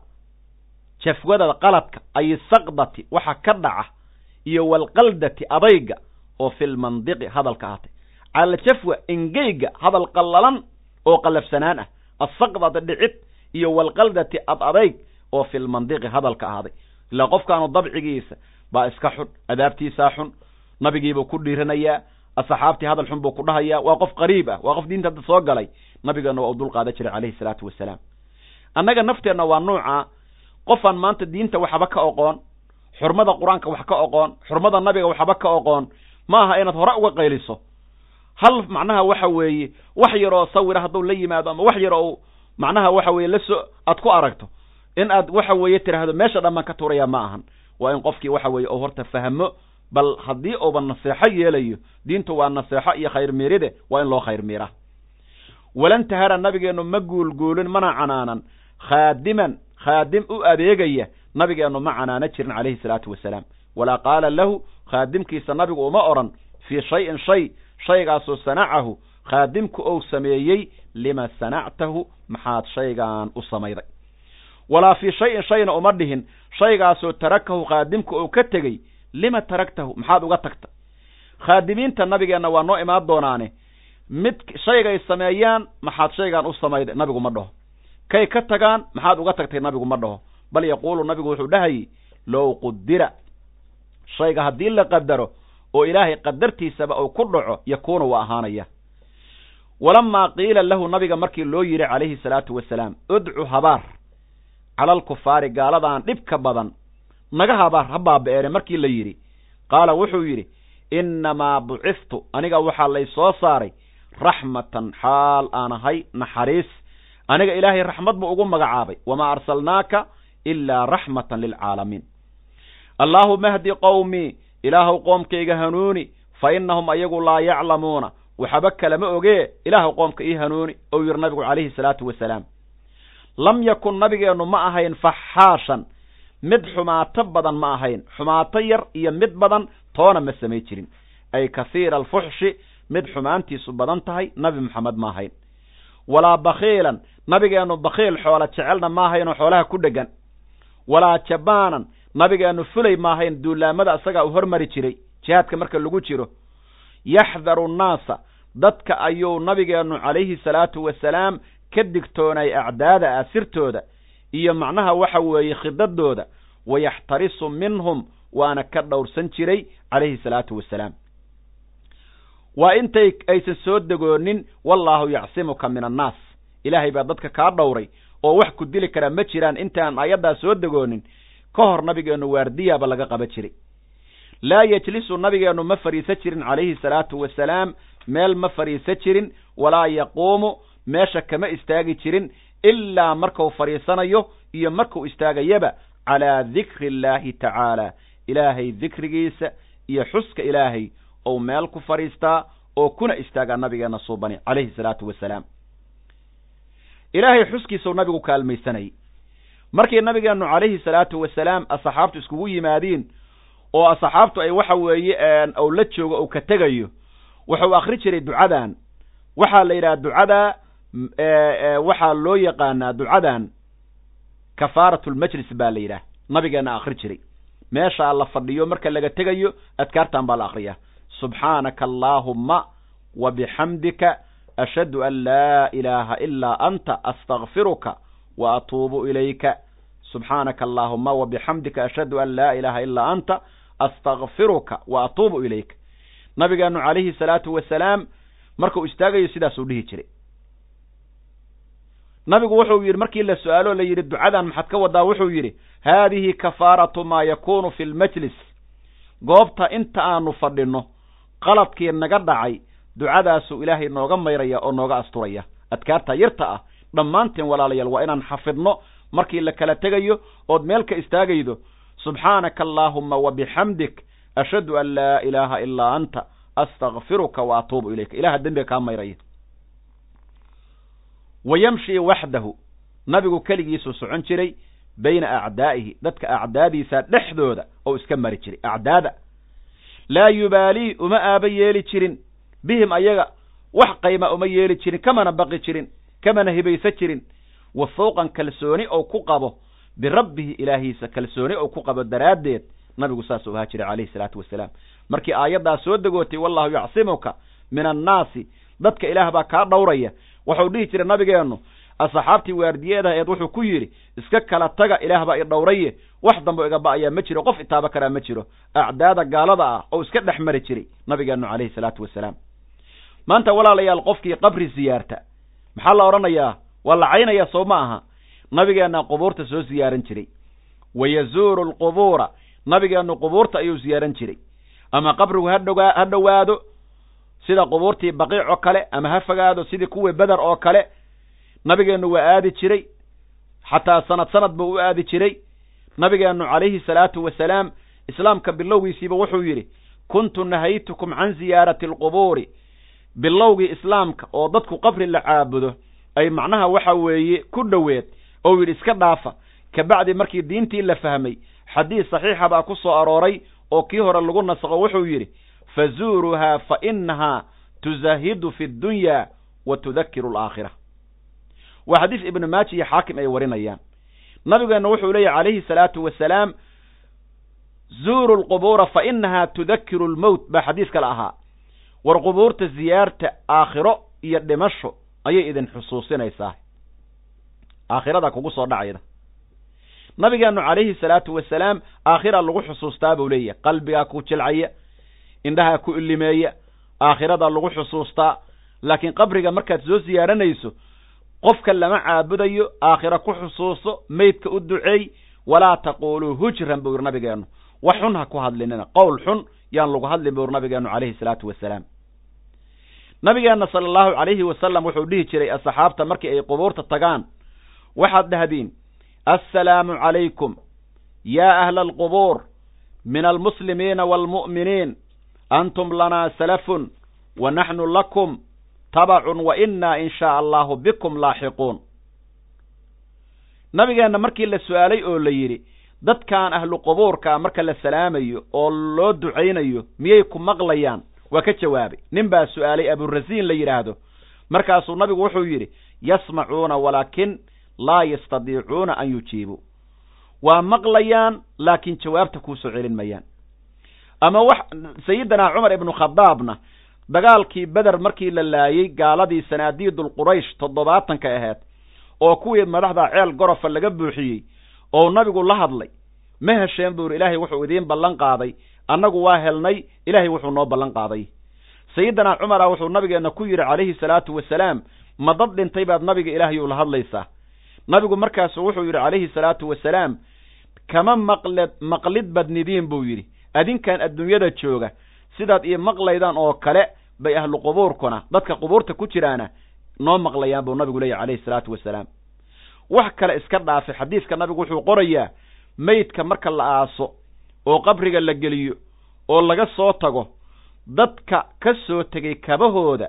jafwadada qaladka ay saqdati waxa ka dhaca iyo walqaldati adayga oo fi lmandiqi hadalka ahatay cala aljafwa engeyga hadal qallalan oo qallafsanaan ah asaqdata dhicid iyo walqaldati ad adayg oo fi lmandiqi hadalka ahaaday ilaa qofkaanu dabcigiisa baa iska xun adaabtiisaa xun nabigiibuu ku dhiiranayaa asxaabtii hadal xun buu ku dhahayaa waa qof qariib ah waa qof diinta hadda soo galay nabigeenna waa u dul qaadan jiray calayhi salaatu wasalaam. Annaga nafteenna waa nuuca qofaan maanta diinta waxba ka oqoon xurmada qur'aanka wax ka oqoon xurmada nabiga waxba ka oqoon ma aha inaad hore uga qayliso. Hal macnaha waxa weeye wax yaroo sawira hadduu la yimaado ama wax yar oo macnaha waxa weeye la soo aad ku aragto in aad waxa weeye tiraahdo meesha dhammaan ka tuuraya ma ahan. Waa in qofkii waxa weeye uu horta fahmo bal haddii uuba naseexo yeelayo diintu waa naseexo iyo khayr miiride waa in loo khayr miira. Walan tahara nabigeennu ma guulguulin mana canaanan. Khaadiman khaadim u adeegaya nabigeennu ma canaano jirin calayhi salaatu wasalaam. Walaa qaala lahu khaadimkiisa nabigu uma odhan fii shayin shay shaygaasoo sanacahu khaadimku ou sameeyey lima sanactahu maxaad shaygaan u samayday walaa fii shayin shayna uma dhihin. Shaygaasoo tarakahu khaadimku ou ka tegey lima taragtahu maxaad uga tagta. Khaadimiinta nabigeenna waa noo imaan doonaane. Mid shaygay sameeyaan maxaad shaygaan u samayday nabigu ma dhaho. Kay ka tagaan maxaad uga tagtay nabigu ma dhaho. Bal yaquulu nabigu wuxuu dhahayey low qudira shayga haddii la qadaro oo ilaahay qadartiisaba uu ku dhaco yakuunu waa ahaanaya. Walamaa qiila lahu nabiga markii loo yidhi calayhi salaatu wasalaam udcu habaar cala alkufaari gaaladan dhibka badan. Naga habaar ha markii la yidhi qaala wuxuu yidhi innamaa buciftu aniga waxaa lay soo saaray raxmatan xaal aan ahay naxariis. Aniga ilaahay raxmad buu ugu magacaabay. Wamaa arsalnaaka ilaa raxmatan lilcaalamiin allaahuma hdi qowmii ilaahuw qoomkayga hanuuni fa innahum ayagu laa yaclamuuna. Waxaba kalama ogee ilaahuw qoomka ii hanuuni ou yidhi nabigu calayhi salaatu wasalaam lam yakun nabigeennu ma ahayn faxaashan. Mid xumaato badan ma ahayn. Xumaato yar iyo mid badan toona ma samay jirin. Ay kasiira alfuxshi mid xumaantiisu badan tahay nabi maxamed ma ahayn. Walaa bakhiilan nabigeennu bakhiil xoola jecelna ma ahaynoo xoolaha ku dhegan. Walaa jabaanan nabigeennu fulay ma ahayn duulaamada isagaa uu hormari jiray. Jihaadka marka lagu jiro. Yaxdaru nnaasa dadka ayuu nabigeennu calayhi salaatu wasalaam ka digtoonay acdaada ah sirtooda iyo macnaha waxa weeye khidadooda wayaxtarisu minhum waana ka dhowrsan jiray calayhi salaatu wasalaam waa intay aysan soo degoonin wallaahu yacsimuka min annaas. Ilaahay baa dadka kaa dhowray oo wax ku dili karaa ma jiraan intaan ayaddaa soo degoonin ka hor nabigeennu waardiyaaba laga qaba jiray. Laa yejlisu nabigeennu ma fadhiisan jirin calayhi salaatu wasalaam meel ma fadhiisan jirin walaa yaquumu meesha kama istaagi jirin ilaa markuu fadhiisanayo iyo markuu istaagayaba calaa dikri illaahi tacaala. Ilaahay dikrigiisa iyo xuska ilaahay ou meel ku fadhiistaa oo kuna istaagaa nabigeenna suubani calayhi salaatu wasalaam. Ilaahay xuskiisau nabigu kaalmaysanayay markii nabigeennu calayhi salaatu wasalaam asxaabtu iskugu yimaadiin oo asxaabtu ay waxa weeye ou la joogo ou ka tegayo wuxuu akri jiray ducadan. Waxaa la yidhaha ducada waxaa loo yaqaanaa ducadan kafaarat lmajlis baa la yidhaah. Nabigeenna akri jiray. Meeshaa la fadhiyo marka laga tegayo adkaartan baa la akriyaa subxaanaka allaahumma wa bixamdika ashhadu an laa ilaaha ilaa anta astakfiruka wa atuubu ilayka. Subxaanaka allaahuma wa bixamdika ashhadu an laa ilaaha ilaa anta astakfiruka wa atuubu ilayka. Nabigeennu calayhi salaatu wasalaam markuu istaagayo sidaasuu dhihi jiray nabigu wuxuu yidhi markii la su'aalo la yidhi ducadan maxaad ka wadaa wuxuu yidhi haadihi kafaaratu maa yakuunu fi lmajlis goobta inta aanu fadhinno qaladkii naga dhacay ducadaasuu ilaahay nooga mayraya oo nooga asturaya. Adkaarta yarta ah dhammaanteen walaalayaal waa inaan xafidno markii la kala tegayo ood meel ka istaagaydo. Subxaanaka allaahuma wa bixamdik ashhadu an laa ilaaha ilaa anta astakfiruka wa atuubu ilayka. Ilaha dembiga kaa mayraya wa yamshii waxdahu nabigu keligiisuu socon jiray bayna acdaa'ihi dadka acdaadiisa dhexdooda oo iska mari jiray acdaada laa yubaalii uma aaba yeeli jirin bihim ayaga wax qayma uma yeeli jirin kamana baqi jirin kamana hibaysa jirin wa fawqan kalsooni ou ku qabo birabbihi ilaahiisa kalsooni ou ku qabo daraaddeed nabigu saasuu ahaa jiray calayhi salaatu wasalaam markii aayaddaa soo degootay wallahu yacsimuka min annaasi dadka ilaah baa kaa dhowraya wuxuu dhihi jiray nabigeennu asxaabtii waardiyeedahaeed wuxuu ku yidhi iska kala taga ilaah baa i dhowraye wax dambo iga ba'ayaa ma jiro qof itaaba karaa ma jiro. Acdaada gaalada ah oo iska dhex mari jiray nabigeennu calayhi salaatu wasalaam. Maanta walaalayaal qofkii qabri siyaarta maxaa la odhanayaa waa la caynayaa soo ma aha. Nabigeenna qubuurta soo siyaaran jiray. Wa yazuuru alqubuura nabigeennu qubuurta ayuu siyaaran jiray. Ama qabrigu ha dhowaado sida qubuurtii baqiic oo kale ama ha fogaado sidii kuwii beder oo kale nabigeennu waa aadi jiray. Xataa sanad sanad buu u aadi jiray. Nabigeennu calayhi salaatu wasalaam islaamka bilowgiisiiba wuxuu yidhi kuntu nahaytukum can ziyaarati alqubuuri. Bilowgii islaamka oo dadku qabri la caabudo ay macnaha waxa weeye ku dhoweed ou yidhi iska dhaafa. Kabacdi markii diintii la fahmay xadiis saxiixa baa ku soo arooray oo kii hore lagu nasaqo wuxuu yidhi fazuuruhaa fa inahaa tuzahidu fi ddunya wa tudakiru alaakhira waa xadiis ibnu maaji iyo xaakim ay warinayaan. Nabigeenna wuxuu leeyahy calayhi salaatu wasalaam zuuru lqubuura fa inahaa tudakiru lmowt baa xadiis kale ahaa. War qubuurta ziyaarta aakhiro iyo dhimasho ayay idin xusuusinaysaa aakhirada kugu soo dhacayda nabigeennu calayhi salaatu wasalaam aakhira lagu xusuustaa buu leeyahay. Qalbigaa ku jilcaya indhahaa ku ilimeeya aakhirada lagu xusuustaa laakiin qabriga markaad soo siyaaranayso qofka lama caabudayo aakhiro ku xusuuso meydka u duceey walaa taquuluu hujran buu yidhi nabigeennu wax xun ha ku hadlinina qowl xun yaan lagu hadlin buu yidhi nabigeennu calayhi salaatu wasalaam nabigeenna sala allahu calayhi wasalam wuxuu dhihi jiray asxaabta markii ay qubuurta tagaan waxaad dhahdiin assalaamu calaykum yaa ahla alqubuur min almuslimiina waalmu'miniin antum lanaa salafun wa naxnu lakum tabacun wa innaa in shaa allahu bikum laaxiquun nabigeenna markii la su'aalay oo la yidhi dadkan ahlu qubuurkaa marka la salaamayo oo loo ducaynayo miyay ku maqlayaan waa ka jawaabay nin baa su'aalay aburasiin la yidhaahdo markaasuu nabigu wuxuu yidhi yasmacuuna walaakin laa yastadiicuuna an yujiibuu waa maqlayaan laakiin jawaabta kuusoo celin mayaan ama wax sayidinaa cumar ibnu khadaabna dagaalkii beder markii la laayey gaaladii sanaadiidul quraysh toddobaatanka ahayd oo kuwii madaxda ceel gorofa laga buuxiyey oo nabigu la hadlay ma hesheen buu yidhi ilaahay wuxuu idiin ballan qaaday annagu waa helnay ilaahay wuxuu noo ballan qaaday. Sayidinaa cumara wuxuu nabigeenna ku yidhi calayhi salaatu wasalaam ma dad dhintay baad nabiga ilaahayuu la hadlaysaa? Nabigu markaasu wuxuu yidhi calayhi salaatu wasalaam kama maqled maqlid badnidiin buu yidhi adinkan adduunyada jooga. Sidaad ii maqlaydaan oo kale bay ahlu qubuurkuna dadka qubuurta ku jiraana noo maqlayaan buu nabigu leeyahy calayhi salaatu wasalaam. Wax kale iska dhaafay xadiiska nabigu wuxuu qorayaa meydka marka la aaso oo qabriga la geliyo oo laga soo tago dadka ka soo tegay kabahooda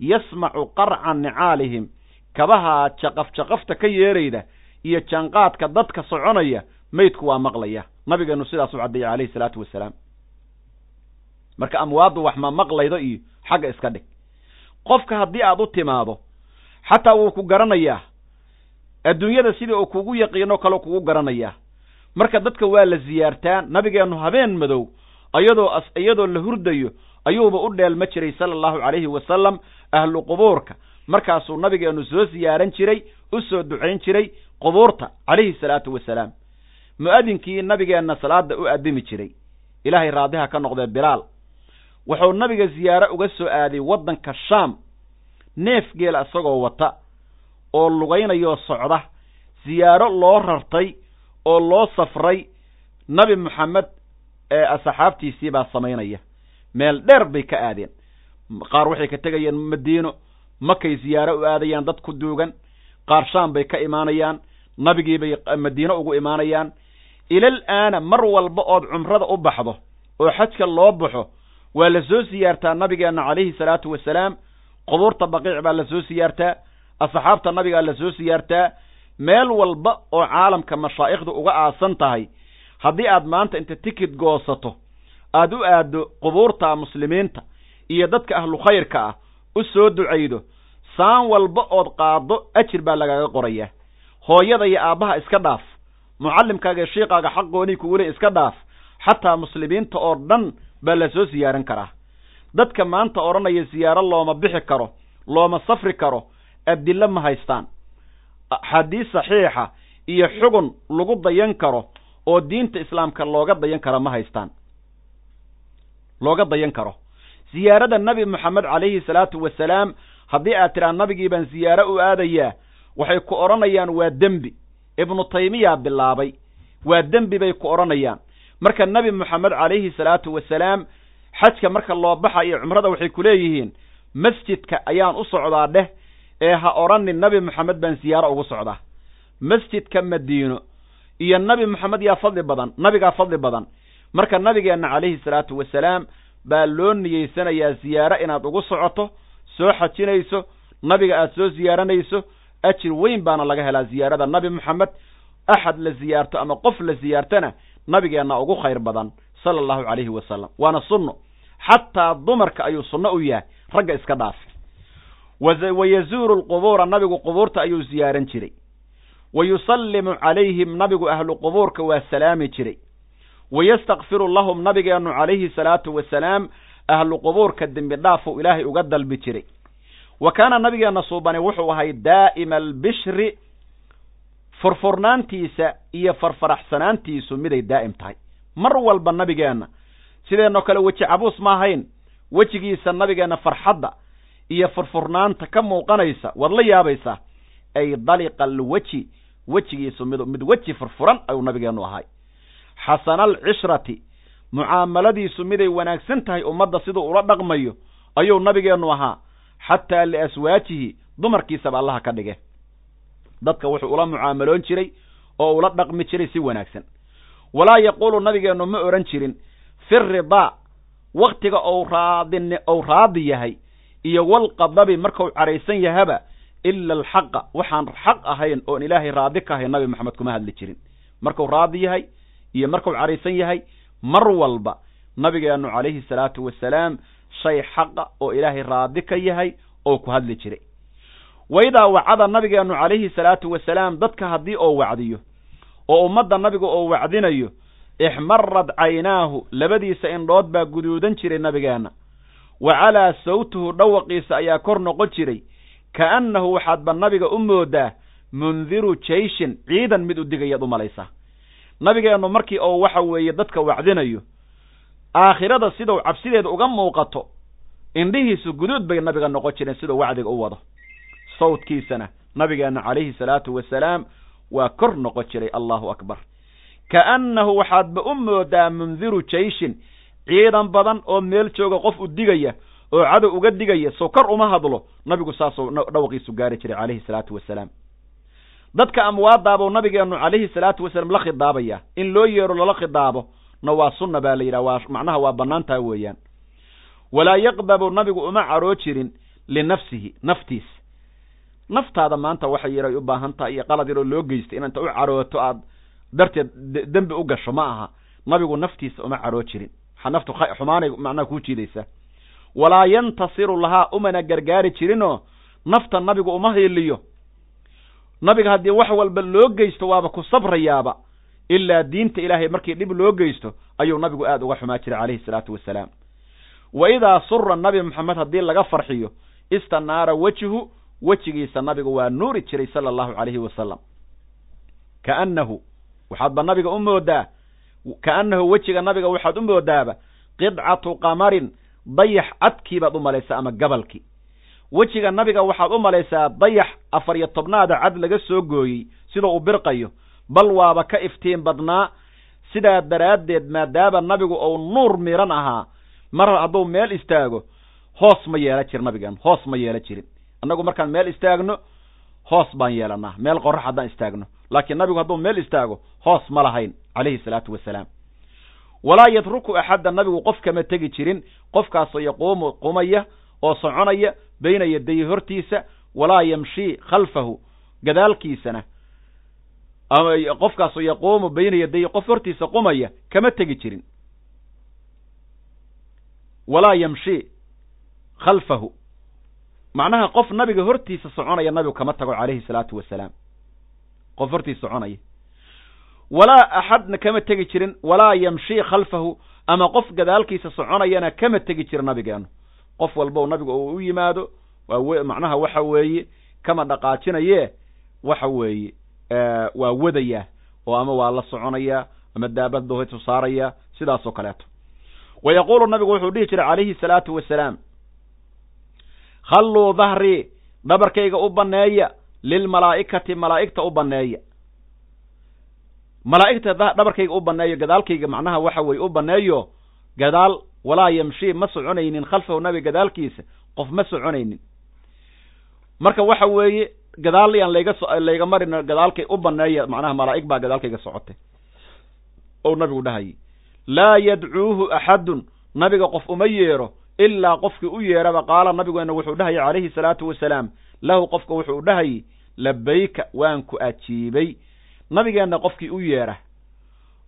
yasmacu qarca nicaalihim kabahaa jaqaf jaqafta ka yeerayda iyo janqaadka dadka soconaya meydku waa maqlaya. Nabigeenu sidaas u caddeeyey calayhi salaatu wasalaam marka amwaaddu wax ma maqlaydo iyo xagga iska dhig. Qofka haddii aad u timaado xataa wuu ku garanayaa. Adduunyada sidii uu kugu yaqiino kaleo kugu garanayaa. Marka dadka waa la ziyaartaa nabigeennu habeen madow ayadoo iyadoo la hurdayo ayuuba u dheelma jiray sala allahu calayhi wasalam ahlu qubuurka. Markaasuu nabigeennu soo siyaaran jiray u soo ducayn jiray qubuurta calayhi salaatu wasalaam mu'adinkii nabigeenna salaada u addimi jiray. Ilaahay raadiha ka noqdee bilaal. Wuxuu nabiga ziyaaro uga soo aaday waddanka shaam neef geela isagoo wata oo lugaynayoo socda siyaaro loo rartay oo loo safray nabi moxamed ee asxaabtiisii baa samaynaya. Meel dheer bay ka aadeen. Qaar waxay ka tegayeen madiino makay siyaaro u aadayaan dad ku duugan. Qaar shaam bay ka imaanayaan. Nabigii bay madiine ugu imaanayaan ilal aana mar walba ood cumrada u baxdo oo xajka loo baxo waa la soo siyaartaa nabigeenna calayhi salaatu wasalaam. Qubuurta baqiic baa la soo siyaartaa asxaabta nabigaa la soo siyaartaa. Meel walba oo caalamka mashaa'ikhdu uga aasan tahay haddii aad maanta inta tikid goosato aad u aaddo qubuurta muslimiinta iyo dadka ahlu khayrka ah u soo ducaydo saan walba ood qaaddo ajir baa lagaaga qorayaa. Hooyada iyo aabbaha iska dhaaf mucallimkaaga iyo shiikaaga xaqoonii kugule iska dhaaf xataa muslimiinta oo dhan baa la soo siyaaran karaa. Dadka maanta odhanaya siyaaro looma bixi karo looma safri karo adillo ma haystaan. Axaadiis saxiixa iyo xugun lagu dayan karo oo diinta islaamka looga dayan kara ma haystaan. Looga dayan karo. Siyaarada nebi moxamed calayhi salaatu wasalaam haddii aad tidhaa nabigii baan siyaaro u aadayaa waxay ku odhanayaan waa dembi ibnu taymiya bilaabay. Waa dembi bay ku odhanayaan marka nebi moxamed calayhi salaatu wasalaam xajka marka loo baxayo cumrada waxay ku leeyihiin masjidka ayaan u socdaa dheh ee ha odhanin nebi moxamed baan siyaaro ugu socdaa. Masjidka madiino iyo nebi moxamed yaa fadli badan nabigaa fadli badan. Marka nabigeenna calayhi salaatu wasalaam baa loo niyeysanayaa siyaaro inaad ugu socoto soo xajinayso nabiga aad soo siyaaranayso ajir weyn baana laga helaa ziyaarada nabi moxamed axad la siyaarto ama qof la siyaartana nabigeenna ugu khayr badan sala allahu calayhi wasalam waana sunno. Xataa dumarka ayuu sunno u yahay. Ragga iska dhaaf wa yazuuru lqubuura nabigu qubuurta ayuu siyaaran jiray. Wa yusallimu calayhim nabigu ahlu qubuurka waa salaami jiray. Wa yastakfiru lahum nabigeennu calayhi salaatu wasalaam ahlu qubuurka dembi dhaafuu ilaahay uga dalbi jiray wa kaana nabigeenna suubani wuxuu ahay daa'ima albishri furfurnaantiisa iyo farfaraxsanaantiisu miday daa'im tahay. Mar walba nabigeenna sideenoo kale weji cabuus ma ahayn wejigiisa nabigeenna farxadda iyo furfurnaanta ka muuqanaysa waad la yaabaysaa ay daliqa alweji wejigiisu mid mid weji furfuran ayuu nabigeennu ahay. Xasana alcishrati mucaamaladiisu miday wanaagsan tahay ummadda siduu ula dhaqmayo ayuu nabigeennu ahaa xataa liaswaajihi dumarkiisaba allaha ka dhige dadka wuxuu ula mucaamaloon jiray oo ula dhaqmi jiray si wanaagsan. Walaa yaquulu nabigeennu ma odhan jirin fi ridaa waktiga ou raadin ou raadi yahay iyo walqadabi markau caraysan yahaba ila alxaqa waxaan xaq ahayn oon ilaahay raadi ka ahayn nabi moxamed kuma hadli jirin. Markuu raadi yahay iyo markuu caraysan yahay mar walba nabigeennu calayhi salaatu wasalaam shay xaqa oo ilaahay raadi ka yahay oo ku hadli jiray waidaa wacada nabigeennu calayhi salaatu wasalaam dadka haddii oo wacdiyo oo ummadda nabiga oo wacdinayo ixmarad caynaahu labadiisa indhood baa guduudan jiray nabigeenna wa calaa sawtuhu dhawaqiisa ayaa kor noqon jiray. Ka'annahu waxaadba nabiga u moodaa mundiru jayshin ciidan mid u digayaad u malaysaa nabigeennu markii oo waxa weeye dadka wacdinayo aakhirada sidau cabsideeda uga muuqato indhihiisu guduud bay nabiga noqon jireen siduu wacdiga u wado. Sawdkiisana nabigeenna calayhi salaatu wasalaam waa kor noqon jiray allahu akbar. Ka'annahu waxaadba u moodaa mundiru jayshin ciidan badan oo meel jooga qof u digaya oo cadow uga digaya sow kor uma hadlo nabigu saasuu dhawaqiisu gaari jiray calayhi salaatu wasalaam. Dadka amwaadaabuu nabigeennu calayhi salaatu wasalaam la khidaabaya in loo yeero lala khidaabo na waa sunna baa la yidhaha. Waa macnaha waa bannaantaa weeyaan. Walaa yaqdabu nabigu uma caroo jirin linafsihi naftiis. Naftaada maanta waxay yaray u baahan tahay iyo qalad yaroo loo geystay in inta u carooto aad darteed dembi u gasho ma aha. Nabigu naftiisa uma caroo jirin. Naftu xumaanay macnaha kuu jiidaysa walaa yantasiru lahaa umana gargaari jirinoo nafta nabigu uma hiiliyo nabiga haddii wax walba loo geysto waaba ku sabrayaaba ilaa diinta ilaahay markii dhib loo geysto ayuu nabigu aada uga xumaa jiray calayhi salaatu wasalaam. Wa idaa sura nabi moxamed haddii laga farxiyo istanaara wejhu wejigiisa nabigu waa nuuri jiray sala allahu calayhi wasalam. Kaannahu waxaadba nabiga u moodaa kaannahu wejiga nabiga waxaad u moodaaba qidcatu qamarin dayax cadkii baad u malaysa ama gabalkii wejiga nabiga waxaad u malaysaa dayax afar iyo tobnaada cad laga soo gooyey sida uu birqayo bal waaba ka iftiin badnaa sidaa daraaddeed maadaama nabigu uu nuur miran ahaa mar hadduu meel istaago hoos ma yeela jir nabigan hoos ma yeela jirin. Annagu markaan meel istaagno hoos baan yeelanaa meel qorax haddaan istaagno. Laakiin nabigu hadduu meel istaago hoos ma lahayn calayhi salaatu wasalaam walaa yatruku axadda nabigu qof kama tegi jirin qofkaasoo yaquumu qumaya oo soconaya bayna yadayi hortiisa walaa yamshii khalfahu gadaalkiisana ama qofkaasoo yaquumu bayna yadayi qof hortiisa qumaya kama tegi jirin. Walaa yamshii khalfahu. Macnaha qof nabiga hortiisa soconaya nabigu kama tago calayhi salaatu wasalaam. Qof hortiisa soconaya. Walaa axadna kama tegi jirin walaa yamshii khalfahu. Ama qof gadaalkiisa soconayana kama tegi jira nabigeenu. Qof walbo nabigu uu u yimaado macnaha waxa weeye kama dhaqaajinaye waxa weeye waa wadaya oo ama waa la soconaya ama daabadba hoysu saaraya sidaas oo kaleeto. Wa yaquulu nabigu wuxuu dhihi jiray calayhi salaatu wasalaam khalluu dahrii dhabarkayga u banneeya lilmalaa'ikati malaa'igta u banneeya malaa'igta dhabarkayga u banneeyo gadaalkayga macnaha waxa weeye u banneeyo gadaal walaa yamshii ma soconaynin khalfahu nabi gadaalkiisa qof ma soconaynin. Marka waxa weeye gadaal yaan layga so layga marin gadaalkay u banneeya macnaha malaa'ig baa gadaalkayga socotay. Ou nabigu dhahayay laa yadcuuhu axadun. Nabiga qof uma yeero ilaa qofkii u yeeraba qaala nabigeena wuxuu dhahayay calayhi salaatu wasalaam lahu qofka wuxuu dhahayay labayka waan ku ajiibay. Nabigeenna qofkii u yeera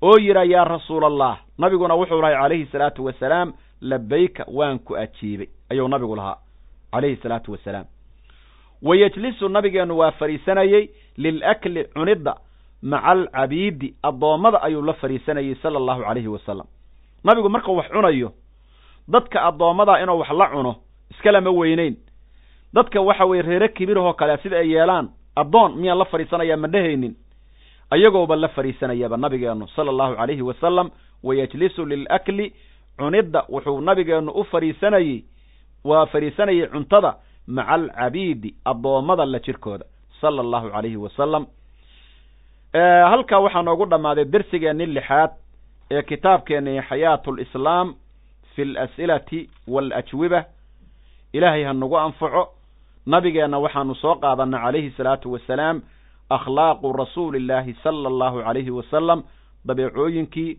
oo yidha yaa rasuula allah nabiguna wuxuu lahay calayhi salaatu wasalaam labayka waan ku ajiibay. Ayuu nabigu lahaa calayhi salaatu wasalaam wa yejlisu nabigeennu waa fadhiisanayey lilakli cunidda maca alcabiidi addoommada ayuu la fadhiisanayey sala allahu calayhi wasalam nabigu markuu wax cunayo dadka addoommada inuu wax la cuno iska lama weyneyn. Dadka waxa weye reere kibirahoo kale sida ay yeelaan addoon miyaan la fadhiisanayaa ma dhehaynin ayagooba la fadhiisanayaba nabigeennu sala allahu calayhi wasalam wayajlisu lilakli cunidda wuxuu nabigeennu u fadhiisanayey waa fadhiisanayay cuntada maca alcabiidi addoommada la jirkooda sala allahu calayhi wasalam halkaa waxaa noogu dhammaaday dersigeenni lixaad ee kitaabkeenni xayaatu lislaam fi alas'ilati waalajwiba ilaahay ha nagu anfaco. Nabigeenna waxaanu soo qaadanay calayhi salaatu wasalaam akhlaaqu rasuuli illaahi sala allahu calayhi wasalam dabeecooyinkii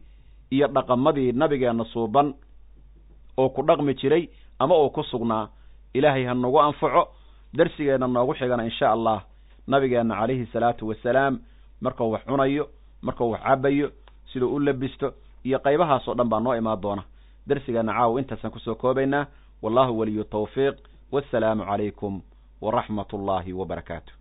iyo dhaqamadii nabigeenna suuban oo ku dhaqmi jiray ama uu ku sugnaa ilaahay ha nagu anfaco darsigeenna noogu xigana insha allah. Nabigeenna calayhi salaatu wasalaam markuu wax cunayo markuu wax cabayo siduu u labisto iyo qaybahaas dhan baa noo imaan doona. Darsigeenna caawa intaasaan ku soo koobaynaa. Wallahu waliyu tawfiiq. Wassalaamu calaykum waraxmat ullaahi wabarakaatu